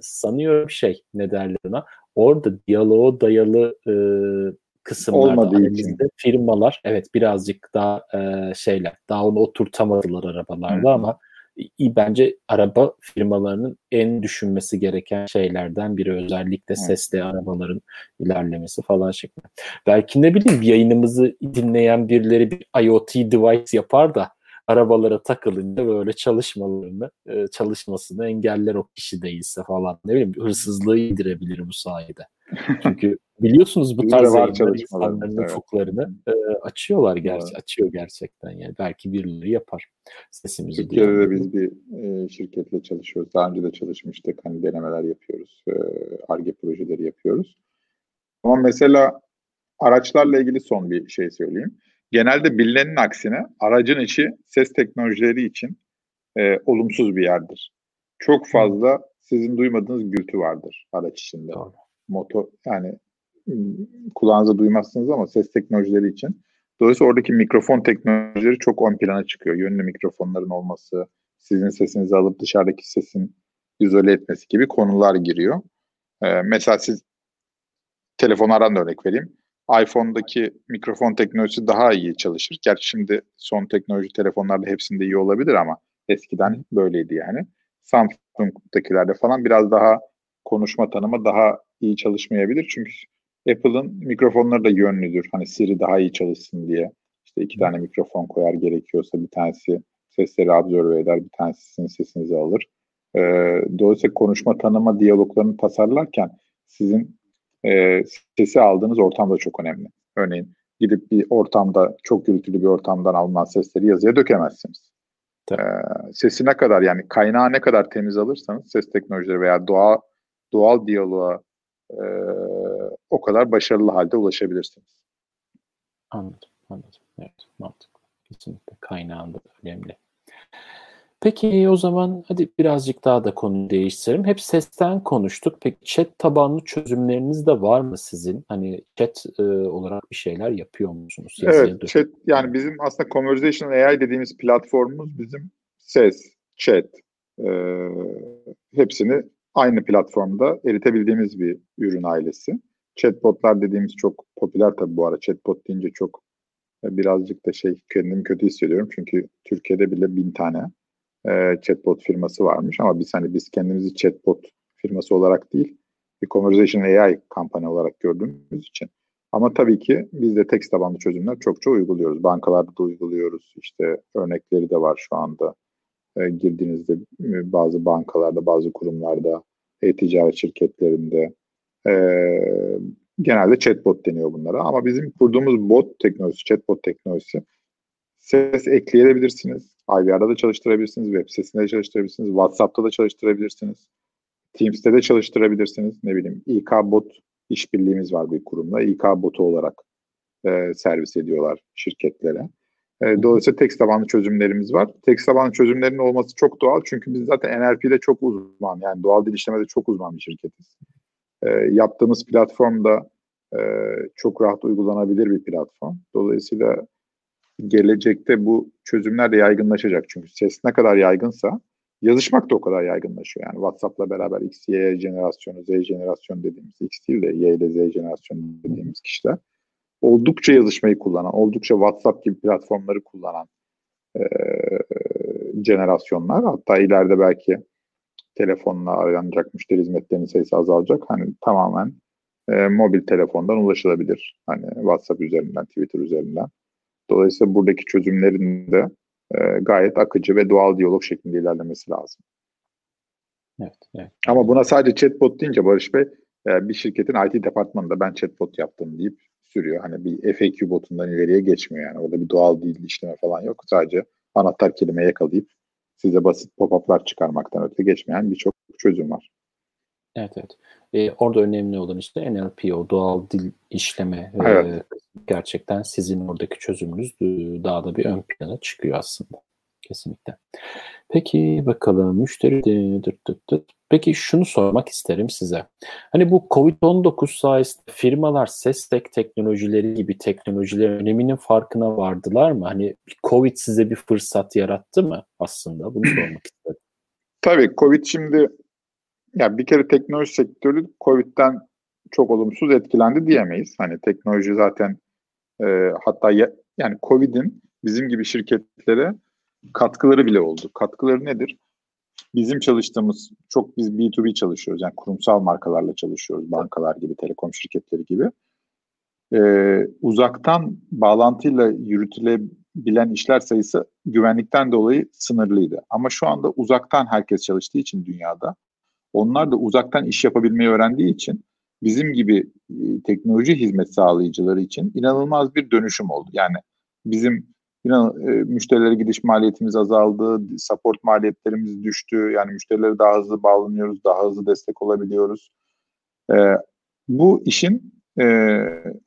S1: sanıyorum şey ne derler ona orada diyaloğa dayalı e, kısımlarda elimizde firmalar evet birazcık daha e, şeyler daha onu oturtamadılar arabalarda ama bence araba firmalarının en düşünmesi gereken şeylerden biri özellikle sesli arabaların ilerlemesi falan şeklinde. Belki ne bileyim yayınımızı dinleyen birileri bir IoT device yapar da arabalara takılınca böyle çalışmalarını e, çalışmasını engeller o kişi değilse falan ne bileyim hırsızlığı indirebilir bu sayede. Çünkü biliyorsunuz bu tarz yayınlar insanların evet. ufuklarını e, açıyorlar gerçi evet. açıyor gerçekten yani belki birileri yapar sesimizi.
S2: Türkiye'de de biz bir e, şirketle çalışıyoruz. Daha önce de çalışmıştık. Hani denemeler yapıyoruz. ARGE projeleri yapıyoruz. Ama mesela araçlarla ilgili son bir şey söyleyeyim. Genelde bilinenin aksine aracın içi ses teknolojileri için e, olumsuz bir yerdir. Çok fazla sizin duymadığınız gürültü vardır araç içinde. Doğru. Motor yani kulağınıza duymazsınız ama ses teknolojileri için. Dolayısıyla oradaki mikrofon teknolojileri çok ön plana çıkıyor. Yönlü mikrofonların olması, sizin sesinizi alıp dışarıdaki sesin izole etmesi gibi konular giriyor. Ee, mesela siz telefon aran örnek vereyim. iPhone'daki mikrofon teknolojisi daha iyi çalışır. Gerçi şimdi son teknoloji telefonlarda hepsinde iyi olabilir ama eskiden böyleydi yani. Samsung'dakilerde falan biraz daha konuşma tanıma daha iyi çalışmayabilir. Çünkü Apple'ın mikrofonları da yönlüdür. Hani Siri daha iyi çalışsın diye. İşte iki tane mikrofon koyar gerekiyorsa bir tanesi sesleri absorbe eder, bir tanesi sizin sesinizi alır. E, dolayısıyla konuşma tanıma diyaloglarını tasarlarken sizin e, sesi aldığınız ortam da çok önemli. Örneğin gidip bir ortamda çok gürültülü bir ortamdan alınan sesleri yazıya dökemezsiniz. Ee, sesi ne kadar yani kaynağı ne kadar temiz alırsanız ses teknolojileri veya doğa doğal diyaloğa e, o kadar başarılı halde ulaşabilirsiniz.
S1: Anladım, anladım. Evet, mantıklı. Kesinlikle kaynağında önemli. Peki o zaman hadi birazcık daha da konu değiştirelim. Hep sesten konuştuk. Peki chat tabanlı çözümleriniz de var mı sizin? Hani chat e, olarak bir şeyler yapıyor musunuz?
S2: Yazıya evet, chat yani bizim aslında Conversational AI dediğimiz platformumuz bizim ses, chat e, hepsini aynı platformda eritebildiğimiz bir ürün ailesi. Chatbotlar dediğimiz çok popüler tabii bu ara. Chatbot deyince çok e, birazcık da şey kendimi kötü hissediyorum. Çünkü Türkiye'de bile bin tane e, chatbot firması varmış ama biz hani biz kendimizi chatbot firması olarak değil bir conversation AI kampanya olarak gördüğümüz için. Ama tabii ki biz de text tabanlı çözümler çokça uyguluyoruz. Bankalarda da uyguluyoruz. İşte örnekleri de var şu anda. E, girdiğinizde e, bazı bankalarda, bazı kurumlarda, e-ticaret şirketlerinde e, genelde chatbot deniyor bunlara. Ama bizim kurduğumuz bot teknolojisi, chatbot teknolojisi ses ekleyebilirsiniz. IVR'da da çalıştırabilirsiniz, web sitesinde de çalıştırabilirsiniz, WhatsApp'ta da çalıştırabilirsiniz, Teams'te de çalıştırabilirsiniz. Ne bileyim İK Bot işbirliğimiz var bir kurumla. İK Botu olarak e, servis ediyorlar şirketlere. E, dolayısıyla text tabanlı çözümlerimiz var. Text tabanlı çözümlerin olması çok doğal çünkü biz zaten NLP'de çok uzman yani doğal dil işlemede çok uzman bir şirketiz. E, yaptığımız platform da e, çok rahat uygulanabilir bir platform. Dolayısıyla gelecekte bu çözümler de yaygınlaşacak. Çünkü ses ne kadar yaygınsa yazışmak da o kadar yaygınlaşıyor. Yani WhatsApp'la beraber X, Y jenerasyonu, Z jenerasyonu dediğimiz X değil de Y ile Z jenerasyonu dediğimiz kişiler oldukça yazışmayı kullanan, oldukça WhatsApp gibi platformları kullanan e, jenerasyonlar. Hatta ileride belki telefonla aranacak müşteri hizmetlerinin sayısı azalacak. Hani tamamen e, mobil telefondan ulaşılabilir. Hani WhatsApp üzerinden, Twitter üzerinden. Dolayısıyla buradaki çözümlerin de e, gayet akıcı ve doğal diyalog şeklinde ilerlemesi lazım. Evet, evet. Ama buna sadece chatbot deyince Barış Bey e, bir şirketin IT departmanında ben chatbot yaptım deyip sürüyor. Hani bir FAQ botundan ileriye geçmiyor yani. Orada bir doğal dil işleme falan yok. Sadece anahtar kelime yakalayıp size basit pop-up'lar çıkarmaktan öte geçmeyen birçok çözüm var.
S1: Evet evet. Ee, orada önemli olan işte NLP o doğal dil işleme evet. e, gerçekten sizin oradaki çözümünüz daha da bir ön plana çıkıyor aslında. Kesinlikle. Peki bakalım müşteri de, dıt dıt dıt. Peki şunu sormak isterim size. Hani bu Covid-19 sayesinde firmalar ses tek teknolojileri gibi teknolojilerin öneminin farkına vardılar mı? Hani Covid size bir fırsat yarattı mı aslında? Bunu sormak istedim.
S2: Tabii Covid şimdi ya bir kere teknoloji sektörü Covid'den çok olumsuz etkilendi diyemeyiz. Hani teknoloji zaten e, hatta ya, yani Covid'in bizim gibi şirketlere katkıları bile oldu. Katkıları nedir? Bizim çalıştığımız çok biz B2B çalışıyoruz. Yani kurumsal markalarla çalışıyoruz. Bankalar gibi, telekom şirketleri gibi. Ee, uzaktan bağlantıyla yürütülebilen işler sayısı güvenlikten dolayı sınırlıydı. Ama şu anda uzaktan herkes çalıştığı için dünyada onlar da uzaktan iş yapabilmeyi öğrendiği için bizim gibi e, teknoloji hizmet sağlayıcıları için inanılmaz bir dönüşüm oldu. Yani bizim inan e, müşterilere gidiş maliyetimiz azaldı, support maliyetlerimiz düştü. Yani müşterilere daha hızlı bağlanıyoruz, daha hızlı destek olabiliyoruz. E, bu işin e,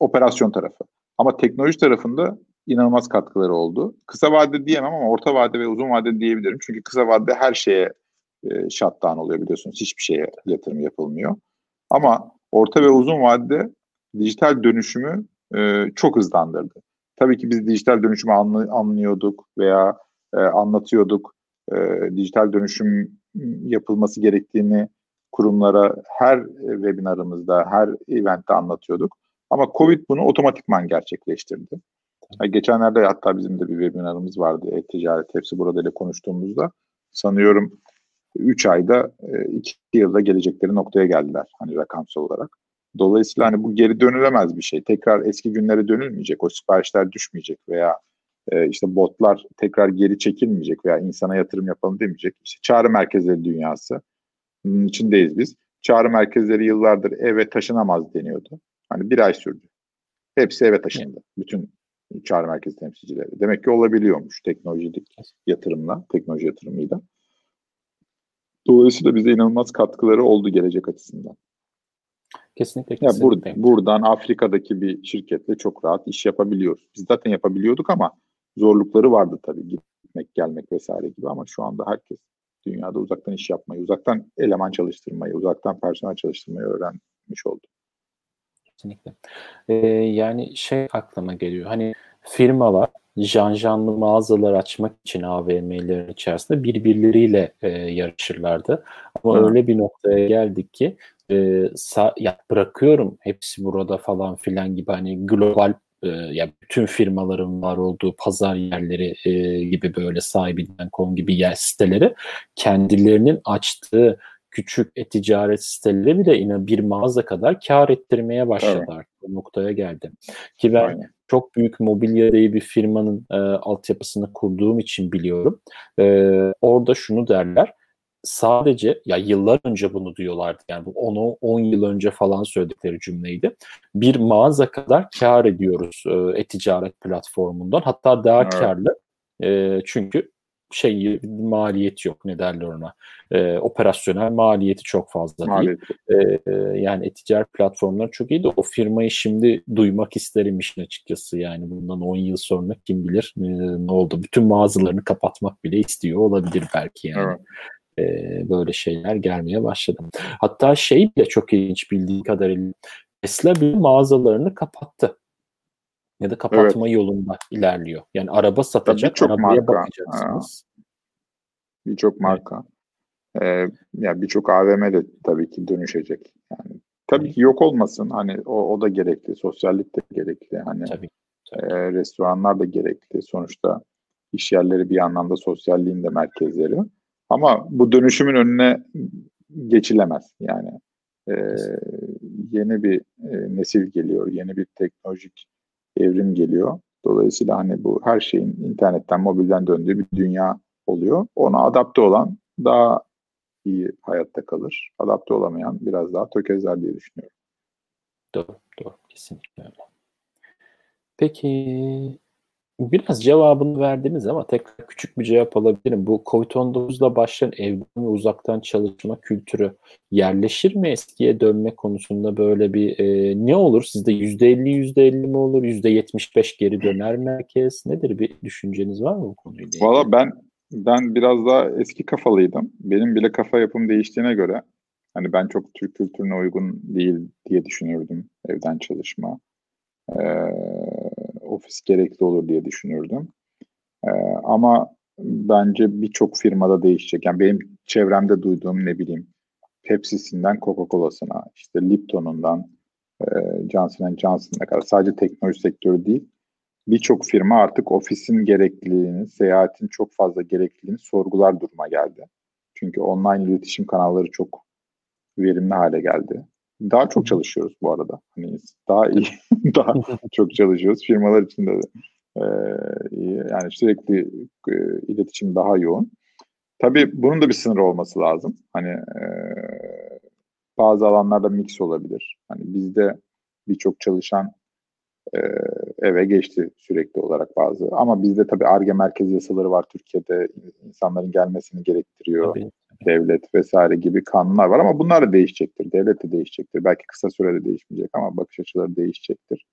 S2: operasyon tarafı. Ama teknoloji tarafında inanılmaz katkıları oldu. Kısa vade diyemem ama orta vade ve uzun vade diyebilirim. Çünkü kısa vadede her şeye e, shutdown oluyor biliyorsunuz. Hiçbir şeye yatırım yapılmıyor. Ama orta ve uzun vadede dijital dönüşümü e, çok hızlandırdı. Tabii ki biz dijital dönüşümü anlıyorduk veya e, anlatıyorduk. E, dijital dönüşüm yapılması gerektiğini kurumlara her webinarımızda, her eventte anlatıyorduk. Ama Covid bunu otomatikman gerçekleştirdi. Yani geçenlerde hatta bizim de bir webinarımız vardı. E-ticaret hepsi burada ile konuştuğumuzda. Sanıyorum 3 ayda 2 e, yılda gelecekleri noktaya geldiler hani rakamsal olarak. Dolayısıyla hani bu geri dönülemez bir şey. Tekrar eski günlere dönülmeyecek. O siparişler düşmeyecek veya e, işte botlar tekrar geri çekilmeyecek veya insana yatırım yapalım demeyecek. İşte çağrı merkezleri dünyası. İçindeyiz biz. Çağrı merkezleri yıllardır eve taşınamaz deniyordu. Hani bir ay sürdü. Hepsi eve taşındı. Bütün çağrı merkezi temsilcileri. Demek ki olabiliyormuş teknolojik yatırımla, teknoloji yatırımıyla. Dolayısıyla bize inanılmaz katkıları oldu gelecek açısından.
S1: Kesinlikle.
S2: Ya bur buradan Afrika'daki bir şirketle çok rahat iş yapabiliyoruz. Biz zaten yapabiliyorduk ama zorlukları vardı tabii gitmek, gelmek vesaire gibi ama şu anda herkes dünyada uzaktan iş yapmayı, uzaktan eleman çalıştırmayı, uzaktan personel çalıştırmayı öğrenmiş oldu.
S1: Kesinlikle. Ee, yani şey aklıma geliyor. Hani firmalar janjanlı mağazalar açmak için AVM'lerin içerisinde birbirleriyle e, yarışırlardı. Ama Hı. öyle bir noktaya geldik ki e, sa- ya bırakıyorum hepsi burada falan filan gibi hani global e, ya bütün firmaların var olduğu pazar yerleri e, gibi böyle sahibinden.com gibi yer siteleri kendilerinin açtığı küçük e-ticaret siteleri bile yine bir mağaza kadar kar ettirmeye başladı evet. Bu noktaya geldi. Ki ben Aynen. çok büyük mobilya diye bir firmanın e, altyapısını kurduğum için biliyorum. E, orada şunu derler sadece ya yıllar önce bunu diyorlardı yani bu 10 10 yıl önce falan söyledikleri cümleydi. Bir mağaza kadar kar ediyoruz e, e-ticaret platformundan. Hatta daha evet. karlı. E, çünkü şey maliyet yok ne derler ona. E, operasyonel maliyeti çok fazla Maliyet. değil. E, yani e-ticaret platformları çok iyiydi. O firmayı şimdi duymak isterim işin açıkçası. Yani bundan 10 yıl sonra kim bilir e, ne oldu. Bütün mağazalarını kapatmak bile istiyor olabilir belki yani. Evet e, böyle şeyler gelmeye başladı. Hatta şey bile çok ilginç bildiğim kadarıyla Tesla bir mağazalarını kapattı. Ya da kapatma evet. yolunda ilerliyor. Yani araba satacak,
S2: çok
S1: arabaya
S2: marka. bakacaksınız. Birçok marka. Ee, yani birçok AVM de tabii ki dönüşecek. Yani tabii ki yok olmasın. Hani o, o da gerekli. Sosyallik de gerekli. Hani tabii, tabii. E, restoranlar da gerekli. Sonuçta iş yerleri bir anlamda sosyalliğin de merkezleri. Ama bu dönüşümün önüne geçilemez. Yani e, yeni bir e, nesil geliyor, yeni bir teknolojik evrim geliyor. Dolayısıyla hani bu her şeyin internetten, mobilden döndüğü bir dünya oluyor. Ona adapte olan daha iyi hayatta kalır. Adapte olamayan biraz daha tökezler diye düşünüyorum.
S1: Doğru, doğru. Kesinlikle öyle. Peki Biraz cevabını verdiniz ama tekrar küçük bir cevap alabilirim. Bu COVID-19'la başlayan evden ve uzaktan çalışma kültürü yerleşir mi eskiye dönme konusunda böyle bir e, ne olur? Sizde %50 %50 mi olur? %75 geri döner merkez? Nedir bir düşünceniz var mı bu konuyla?
S2: Valla ben ben biraz daha eski kafalıydım. Benim bile kafa yapım değiştiğine göre hani ben çok Türk kültürüne uygun değil diye düşünürdüm evden çalışma. Ee, ofis gerekli olur diye düşünürdüm. Ee, ama bence birçok firmada değişecek. Yani benim çevremde duyduğum ne bileyim Pepsi'sinden Coca-Cola'sına, işte Lipton'undan e, Johnson Johnson'a kadar sadece teknoloji sektörü değil, birçok firma artık ofisin gerekliliğini, seyahatin çok fazla gerekliliğini sorgular duruma geldi. Çünkü online iletişim kanalları çok verimli hale geldi. Daha çok çalışıyoruz bu arada. Hani daha iyi, daha çok çalışıyoruz. Firmalar için de e, yani sürekli e, iletişim daha yoğun. Tabii bunun da bir sınırı olması lazım. Hani e, bazı alanlarda mix olabilir. Hani bizde birçok çalışan e, eve geçti sürekli olarak bazı. Ama bizde tabii ARGE merkez yasaları var Türkiye'de. insanların gelmesini gerektiriyor. Tabii devlet vesaire gibi kanunlar var ama bunlar da değişecektir. Devlet de değişecektir. Belki kısa sürede değişmeyecek ama bakış açıları değişecektir.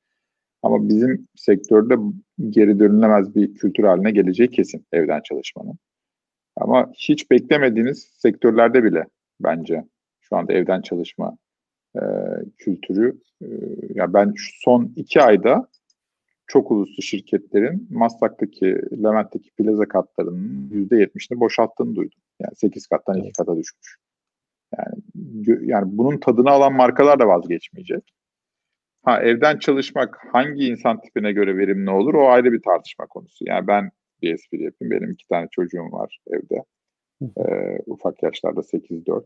S2: Ama bizim sektörde geri dönülemez bir kültür haline geleceği kesin evden çalışmanın. Ama hiç beklemediğiniz sektörlerde bile bence şu anda evden çalışma e, kültürü. E, yani ben son iki ayda çok uluslu şirketlerin Maslak'taki, Levent'teki plaza katlarının %70'ini boşalttığını duydum. Yani 8 kattan 2 kata düşmüş. Yani yani bunun tadını alan markalar da vazgeçmeyecek. Ha evden çalışmak hangi insan tipine göre verimli olur o ayrı bir tartışma konusu. Yani ben bir espri yapayım. Benim iki tane çocuğum var evde. Ee, ufak yaşlarda 8-4.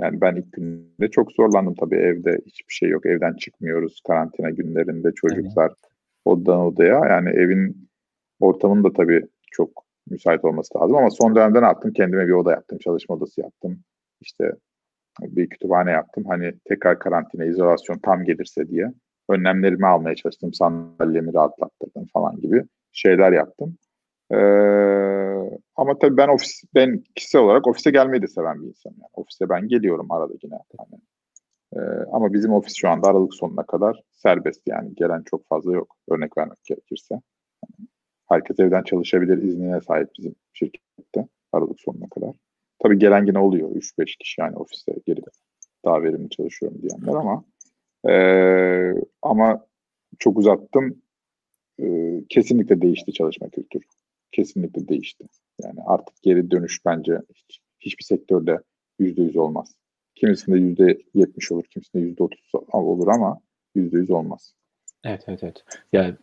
S2: Yani ben ilk günde çok zorlandım tabii evde hiçbir şey yok. Evden çıkmıyoruz karantina günlerinde çocuklar evet. odadan odaya. Yani evin ortamının da tabii çok müsait olması lazım ama son dönemde ne yaptım? Kendime bir oda yaptım, çalışma odası yaptım. İşte bir kütüphane yaptım. Hani tekrar karantina, izolasyon tam gelirse diye önlemlerimi almaya çalıştım. Sandalyemi rahatlattırdım falan gibi şeyler yaptım. Ee, ama tabii ben ofis, ben kişisel olarak ofise gelmeyi de seven bir insanım. Yani ofise ben geliyorum arada yine. Yani, ee, ama bizim ofis şu anda Aralık sonuna kadar serbest yani gelen çok fazla yok. Örnek vermek gerekirse. Herkes evden çalışabilir iznine sahip bizim şirkette Aralık sonuna kadar. Tabii gelen yine oluyor. 3-5 kişi yani ofiste gelip daha verimli çalışıyorum diyenler ama e, ama çok uzattım. E, kesinlikle değişti çalışma kültürü. Kesinlikle değişti. Yani artık geri dönüş bence hiç, hiçbir sektörde yüzde yüz olmaz. Kimisinde yüzde yetmiş olur, kimisinde yüzde otuz olur ama yüzde yüz olmaz.
S1: Evet, evet, evet. Yani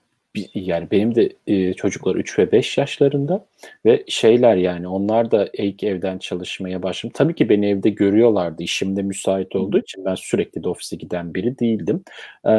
S1: yani benim de e, çocuklar 3 ve 5 yaşlarında ve şeyler yani onlar da ilk evden çalışmaya başladım. Tabii ki beni evde görüyorlardı işimde müsait olduğu için ben sürekli de ofise giden biri değildim. E,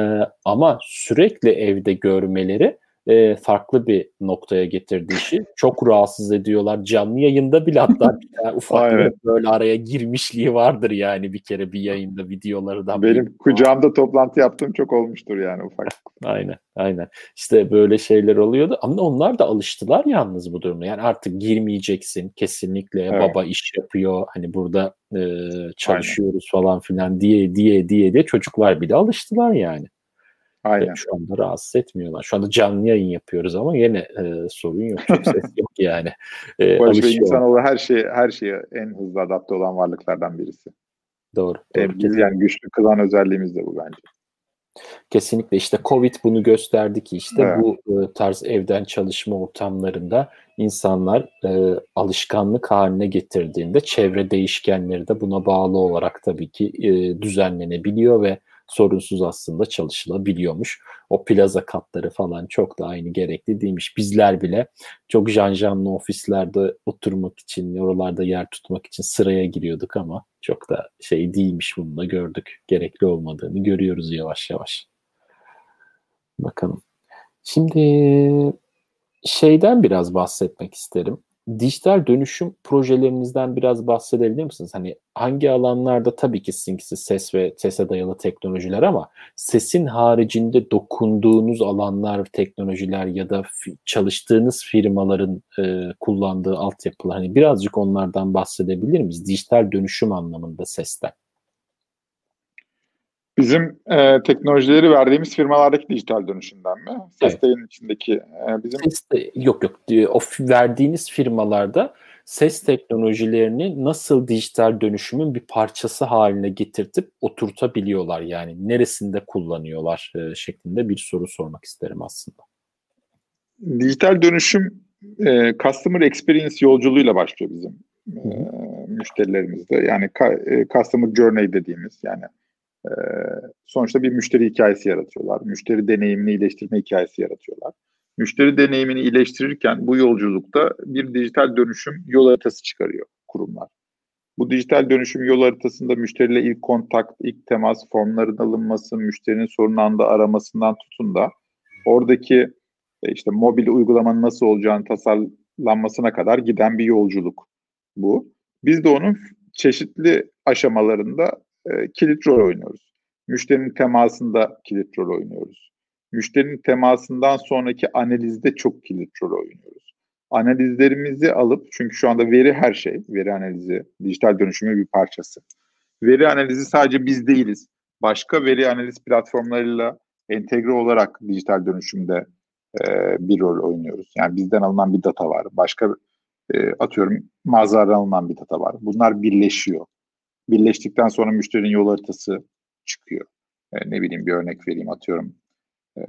S1: ama sürekli evde görmeleri e, farklı bir noktaya getirdi işi. Çok rahatsız ediyorlar. Canlı yayında bile hatta ufak evet. böyle araya girmişliği vardır yani bir kere bir yayında videolardan.
S2: Benim bir... kucağımda toplantı yaptığım çok olmuştur yani ufak.
S1: aynen aynen. İşte böyle şeyler oluyordu ama onlar da alıştılar yalnız bu durumda. Yani artık girmeyeceksin kesinlikle evet. baba iş yapıyor hani burada e, çalışıyoruz aynen. falan filan diye diye diye de çocuklar bile alıştılar yani. Aynen. Şu anda rahatsız etmiyorlar. Şu anda canlı yayın yapıyoruz ama yine e, sorun yok. Çok ses yok yani.
S2: E, Barış Bey insanoğlu her şeye, her şeye en hızlı adapte olan varlıklardan birisi.
S1: Doğru.
S2: doğru e, yani güçlü kılan özelliğimiz de bu bence.
S1: Kesinlikle işte Covid bunu gösterdi ki işte evet. bu e, tarz evden çalışma ortamlarında insanlar e, alışkanlık haline getirdiğinde çevre değişkenleri de buna bağlı olarak tabii ki e, düzenlenebiliyor ve sorunsuz aslında çalışılabiliyormuş. O plaza katları falan çok da aynı gerekli değilmiş. Bizler bile çok janjanlı ofislerde oturmak için, oralarda yer tutmak için sıraya giriyorduk ama çok da şey değilmiş bunu da gördük. Gerekli olmadığını görüyoruz yavaş yavaş. Bakalım. Şimdi şeyden biraz bahsetmek isterim dijital dönüşüm projelerinizden biraz bahsedebilir misiniz? Hani hangi alanlarda tabii ki sizinkisi ses ve sese dayalı teknolojiler ama sesin haricinde dokunduğunuz alanlar, teknolojiler ya da çalıştığınız firmaların e, kullandığı altyapılar hani birazcık onlardan bahsedebilir miyiz? Dijital dönüşüm anlamında sesten.
S2: Bizim e, teknolojileri verdiğimiz firmalardaki dijital dönüşümden mi? Sestey'in evet. içindeki e, bizim...
S1: Seste, yok yok. O verdiğiniz firmalarda ses teknolojilerini nasıl dijital dönüşümün bir parçası haline getirtip oturtabiliyorlar yani neresinde kullanıyorlar e, şeklinde bir soru sormak isterim aslında.
S2: Dijital dönüşüm e, customer experience yolculuğuyla başlıyor bizim e, müşterilerimizde. Yani ka, e, customer journey dediğimiz yani ee, sonuçta bir müşteri hikayesi yaratıyorlar. Müşteri deneyimini iyileştirme hikayesi yaratıyorlar. Müşteri deneyimini iyileştirirken bu yolculukta bir dijital dönüşüm yol haritası çıkarıyor kurumlar. Bu dijital dönüşüm yol haritasında müşteriyle ilk kontak, ilk temas, formların alınması, müşterinin sorun anda aramasından tutun da oradaki e, işte mobil uygulamanın nasıl olacağını tasarlanmasına kadar giden bir yolculuk bu. Biz de onun çeşitli aşamalarında e, kilit rol oynuyoruz. Müşterinin temasında kilit rol oynuyoruz. Müşterinin temasından sonraki analizde çok kilit rol oynuyoruz. Analizlerimizi alıp çünkü şu anda veri her şey, veri analizi dijital dönüşümün bir parçası. Veri analizi sadece biz değiliz. Başka veri analiz platformlarıyla entegre olarak dijital dönüşümde e, bir rol oynuyoruz. Yani bizden alınan bir data var. Başka e, atıyorum mağazadan alınan bir data var. Bunlar birleşiyor birleştikten sonra müşterinin yol haritası çıkıyor. E, ne bileyim bir örnek vereyim atıyorum. E,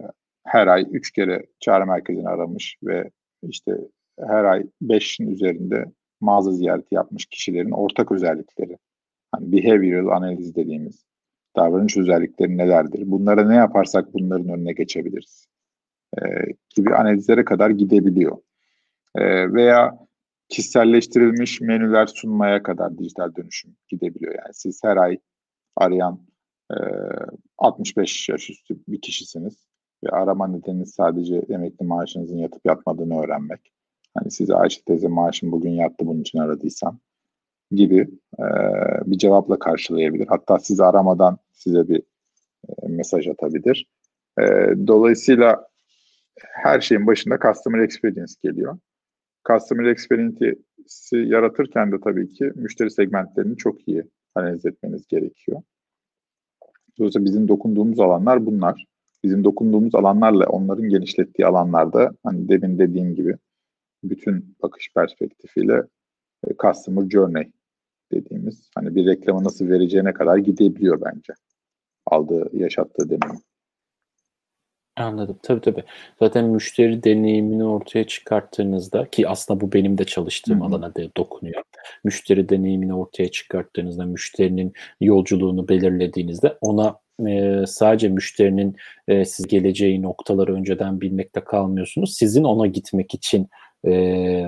S2: her ay üç kere çağrı merkezini aramış ve işte her ay beşin üzerinde mağaza ziyareti yapmış kişilerin ortak özellikleri. Hani behavioral analiz dediğimiz davranış özellikleri nelerdir? Bunlara ne yaparsak bunların önüne geçebiliriz. E, gibi analizlere kadar gidebiliyor. E, veya kişiselleştirilmiş menüler sunmaya kadar dijital dönüşüm gidebiliyor. Yani siz her ay arayan e, 65 yaş üstü bir kişisiniz ve arama nedeniniz sadece emekli maaşınızın yatıp yatmadığını öğrenmek. Hani size Ayşe teyze maaşım bugün yattı bunun için aradıysam gibi e, bir cevapla karşılayabilir. Hatta sizi aramadan size bir e, mesaj atabilir. E, dolayısıyla her şeyin başında Customer Experience geliyor. Customer Experience'i yaratırken de tabii ki müşteri segmentlerini çok iyi analiz etmeniz gerekiyor. Dolayısıyla bizim dokunduğumuz alanlar bunlar. Bizim dokunduğumuz alanlarla onların genişlettiği alanlarda hani demin dediğim gibi bütün bakış perspektifiyle e, customer journey dediğimiz hani bir reklamı nasıl vereceğine kadar gidebiliyor bence. Aldığı, yaşattığı deneyim.
S1: Anladım. Tabii tabii. Zaten müşteri deneyimini ortaya çıkarttığınızda ki aslında bu benim de çalıştığım Hı-hı. alana da dokunuyor. Müşteri deneyimini ortaya çıkarttığınızda, müşterinin yolculuğunu belirlediğinizde ona e, sadece müşterinin e, siz geleceği noktaları önceden bilmekte kalmıyorsunuz. Sizin ona gitmek için e,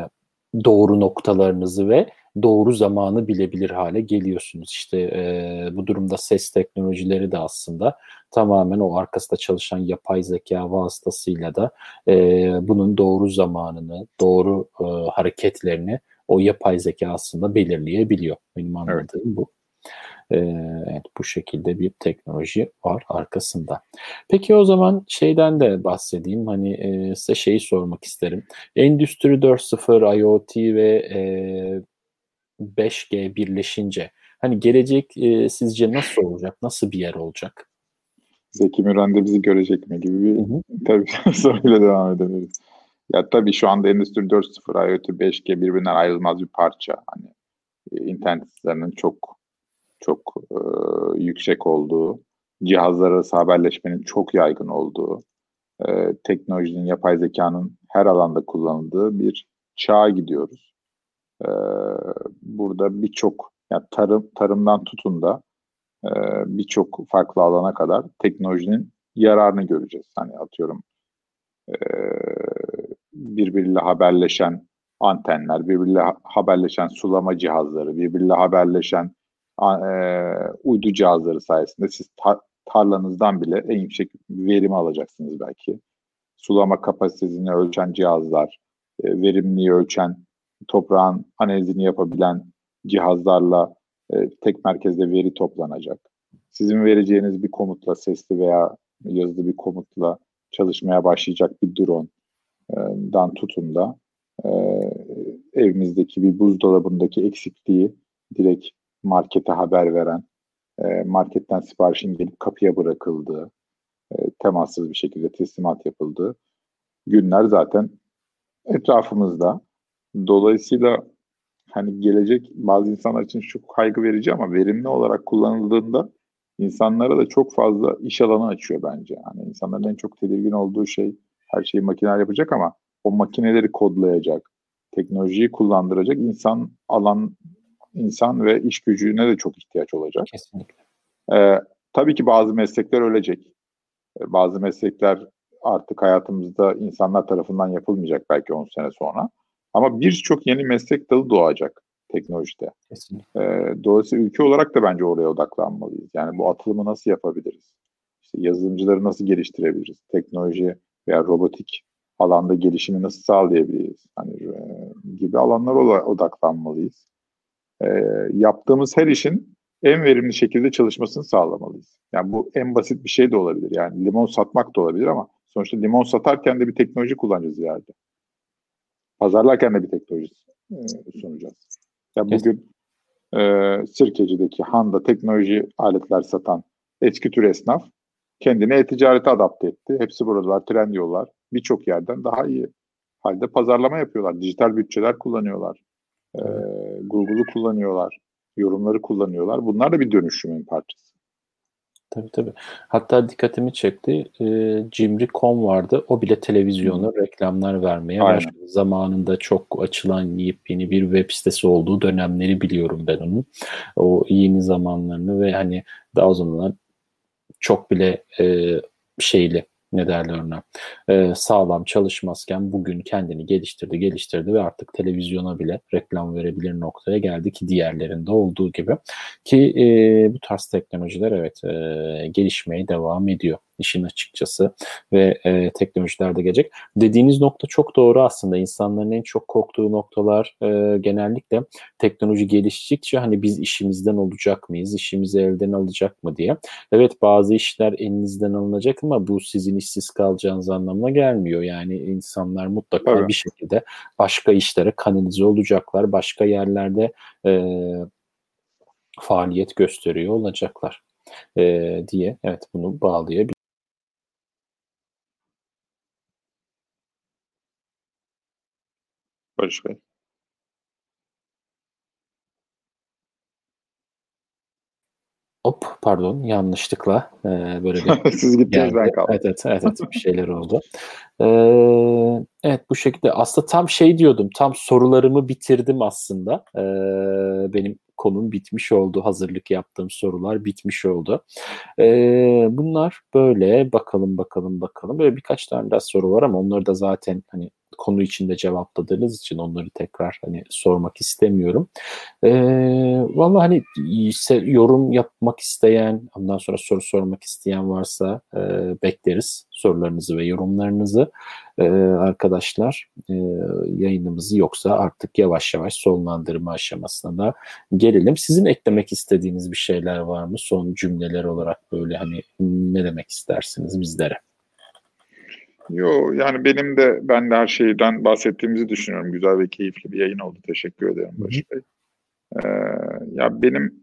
S1: doğru noktalarınızı ve doğru zamanı bilebilir hale geliyorsunuz. İşte e, bu durumda ses teknolojileri de aslında tamamen o arkasında çalışan yapay zeka vasıtasıyla da e, bunun doğru zamanını, doğru e, hareketlerini o yapay zeka aslında belirleyebiliyor. Benim anladığım evet. bu. Evet, bu şekilde bir teknoloji var arkasında. Peki o zaman şeyden de bahsedeyim. Hani e, size şeyi sormak isterim. Endüstri 4.0, IoT ve e, 5G birleşince hani gelecek e, sizce nasıl olacak? Nasıl bir yer olacak?
S2: Zeki Müren de bizi görecek mi gibi bir hı hı. tabii soruyla devam edebiliriz. Ya tabii şu anda Endüstri 4.0, IoT, 5G birbirinden ayrılmaz bir parça. Hani e, internet hızlarının çok çok e, yüksek olduğu, cihazlar arası haberleşmenin çok yaygın olduğu, e, teknolojinin, yapay zekanın her alanda kullanıldığı bir çağa gidiyoruz. E, burada birçok, yani tarım tarımdan tutun da e, birçok farklı alana kadar teknolojinin yararını göreceğiz. Hani atıyorum e, birbiriyle haberleşen antenler, birbiriyle haberleşen sulama cihazları, birbiriyle haberleşen e, uydu cihazları sayesinde siz tar- tarlanızdan bile en yüksek verimi alacaksınız belki. Sulama kapasitesini ölçen cihazlar, e, verimliği ölçen, toprağın analizini yapabilen cihazlarla e, tek merkezde veri toplanacak. Sizin vereceğiniz bir komutla, sesli veya yazılı bir komutla çalışmaya başlayacak bir drone'dan tutun da e, evimizdeki bir buzdolabındaki eksikliği direkt markete haber veren, e, marketten siparişin gelip kapıya bırakıldığı, e, temassız bir şekilde teslimat yapıldığı günler zaten etrafımızda. Dolayısıyla hani gelecek bazı insanlar için çok kaygı verici ama verimli olarak kullanıldığında insanlara da çok fazla iş alanı açıyor bence. Hani insanların en çok tedirgin olduğu şey her şeyi makineler yapacak ama o makineleri kodlayacak, teknolojiyi kullandıracak insan alan insan ve iş gücüne de çok ihtiyaç olacak.
S1: Kesinlikle.
S2: Ee, tabii ki bazı meslekler ölecek. Ee, bazı meslekler artık hayatımızda insanlar tarafından yapılmayacak belki 10 sene sonra. Ama birçok yeni meslek dalı doğacak teknolojide.
S1: Kesinlikle.
S2: Ee, dolayısıyla ülke olarak da bence oraya odaklanmalıyız. Yani bu atılımı nasıl yapabiliriz? İşte yazılımcıları nasıl geliştirebiliriz? Teknoloji veya robotik alanda gelişimi nasıl sağlayabiliriz? Hani e, gibi alanlara odaklanmalıyız e, yaptığımız her işin en verimli şekilde çalışmasını sağlamalıyız. Yani bu en basit bir şey de olabilir. Yani limon satmak da olabilir ama sonuçta limon satarken de bir teknoloji kullanacağız ileride. Pazarlarken de bir teknoloji e, sunacağız. Ya bugün e, Sirkeci'deki Handa teknoloji aletler satan eski tür esnaf kendini e-ticarete adapte etti. Hepsi buradalar, tren yollar. Birçok yerden daha iyi halde pazarlama yapıyorlar. Dijital bütçeler kullanıyorlar. E, Google'u kullanıyorlar. Yorumları kullanıyorlar. Bunlar da bir dönüşümün parçası.
S1: Tabii tabii. Hatta dikkatimi çekti. E, Cimri.com vardı. O bile televizyona reklamlar vermeye Aynen. başladı. Zamanında çok açılan yeni bir web sitesi olduğu dönemleri biliyorum ben onun. O yeni zamanlarını ve hani daha o zamanlar çok bile e, şeyli ne derler ona e, sağlam çalışmazken bugün kendini geliştirdi geliştirdi ve artık televizyona bile reklam verebilir noktaya geldi ki diğerlerinde olduğu gibi. Ki e, bu tarz teknolojiler evet e, gelişmeye devam ediyor işin açıkçası ve e, teknolojiler de gelecek. Dediğiniz nokta çok doğru aslında. İnsanların en çok korktuğu noktalar e, genellikle teknoloji geliştikçe hani biz işimizden olacak mıyız, işimizi elden alacak mı diye. Evet bazı işler elinizden alınacak ama bu sizin işsiz kalacağınız anlamına gelmiyor. Yani insanlar mutlaka evet. bir şekilde başka işlere kanalize olacaklar. Başka yerlerde e, faaliyet gösteriyor olacaklar e, diye evet bunu bağlayabiliriz.
S2: Bey.
S1: Hop pardon yanlışlıkla e, böyle bir
S2: siz gittiniz ben kaldım.
S1: Evet, evet evet evet bir şeyler oldu. Ee, evet bu şekilde aslında tam şey diyordum tam sorularımı bitirdim aslında. Ee, benim konum bitmiş oldu. Hazırlık yaptığım sorular bitmiş oldu. Ee, bunlar böyle bakalım bakalım bakalım. Böyle birkaç tane daha soru var ama onları da zaten hani konu içinde cevapladığınız için onları tekrar hani sormak istemiyorum. E, Valla hani yorum yapmak isteyen, ondan sonra soru sormak isteyen varsa e, bekleriz sorularınızı ve yorumlarınızı e, arkadaşlar e, yayınımızı yoksa artık yavaş yavaş sonlandırma aşamasına da gelelim. Sizin eklemek istediğiniz bir şeyler var mı? Son cümleler olarak böyle hani ne demek istersiniz bizlere?
S2: Yo yani benim de ben de her şeyden bahsettiğimizi düşünüyorum. Güzel ve keyifli bir yayın oldu. Teşekkür ederim Barış Bey. Ee, ya benim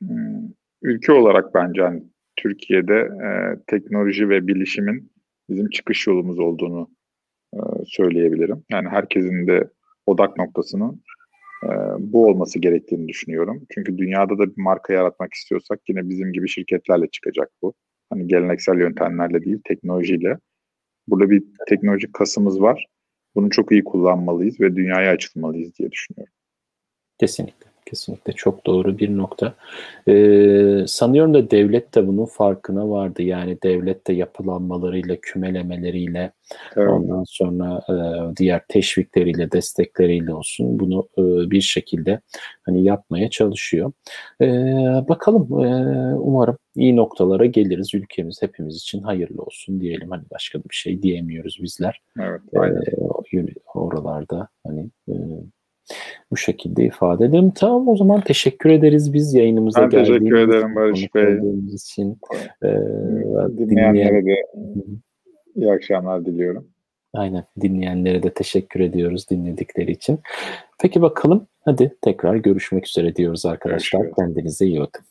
S2: hmm, ülke olarak bence hani Türkiye'de e, teknoloji ve bilişimin bizim çıkış yolumuz olduğunu e, söyleyebilirim. Yani herkesin de odak noktasının e, bu olması gerektiğini düşünüyorum. Çünkü dünyada da bir marka yaratmak istiyorsak yine bizim gibi şirketlerle çıkacak bu. Hani geleneksel yöntemlerle değil, teknolojiyle. Burada bir teknolojik kasımız var. Bunu çok iyi kullanmalıyız ve dünyaya açılmalıyız diye düşünüyorum.
S1: Kesinlikle. Kesinlikle çok doğru bir nokta. Ee, sanıyorum da devlet de bunun farkına vardı. Yani devlet de yapılanmalarıyla, kümelemeleriyle, evet. ondan sonra e, diğer teşvikleriyle, destekleriyle olsun bunu e, bir şekilde hani yapmaya çalışıyor. E, bakalım, e, umarım iyi noktalara geliriz. Ülkemiz hepimiz için hayırlı olsun diyelim. Hani başka bir şey diyemiyoruz bizler.
S2: Evet, aynen.
S1: E, oralarda hani e, bu şekilde ifade edelim. Tamam o zaman teşekkür ederiz biz yayınımıza ben
S2: geldiğiniz teşekkür ederim Barış Bey.
S1: için.
S2: Ee, dinleyenlere de iyi akşamlar diliyorum.
S1: Aynen dinleyenlere de teşekkür ediyoruz dinledikleri için. Peki bakalım hadi tekrar görüşmek üzere diyoruz arkadaşlar. Görüşürüz. Kendinize iyi bakın.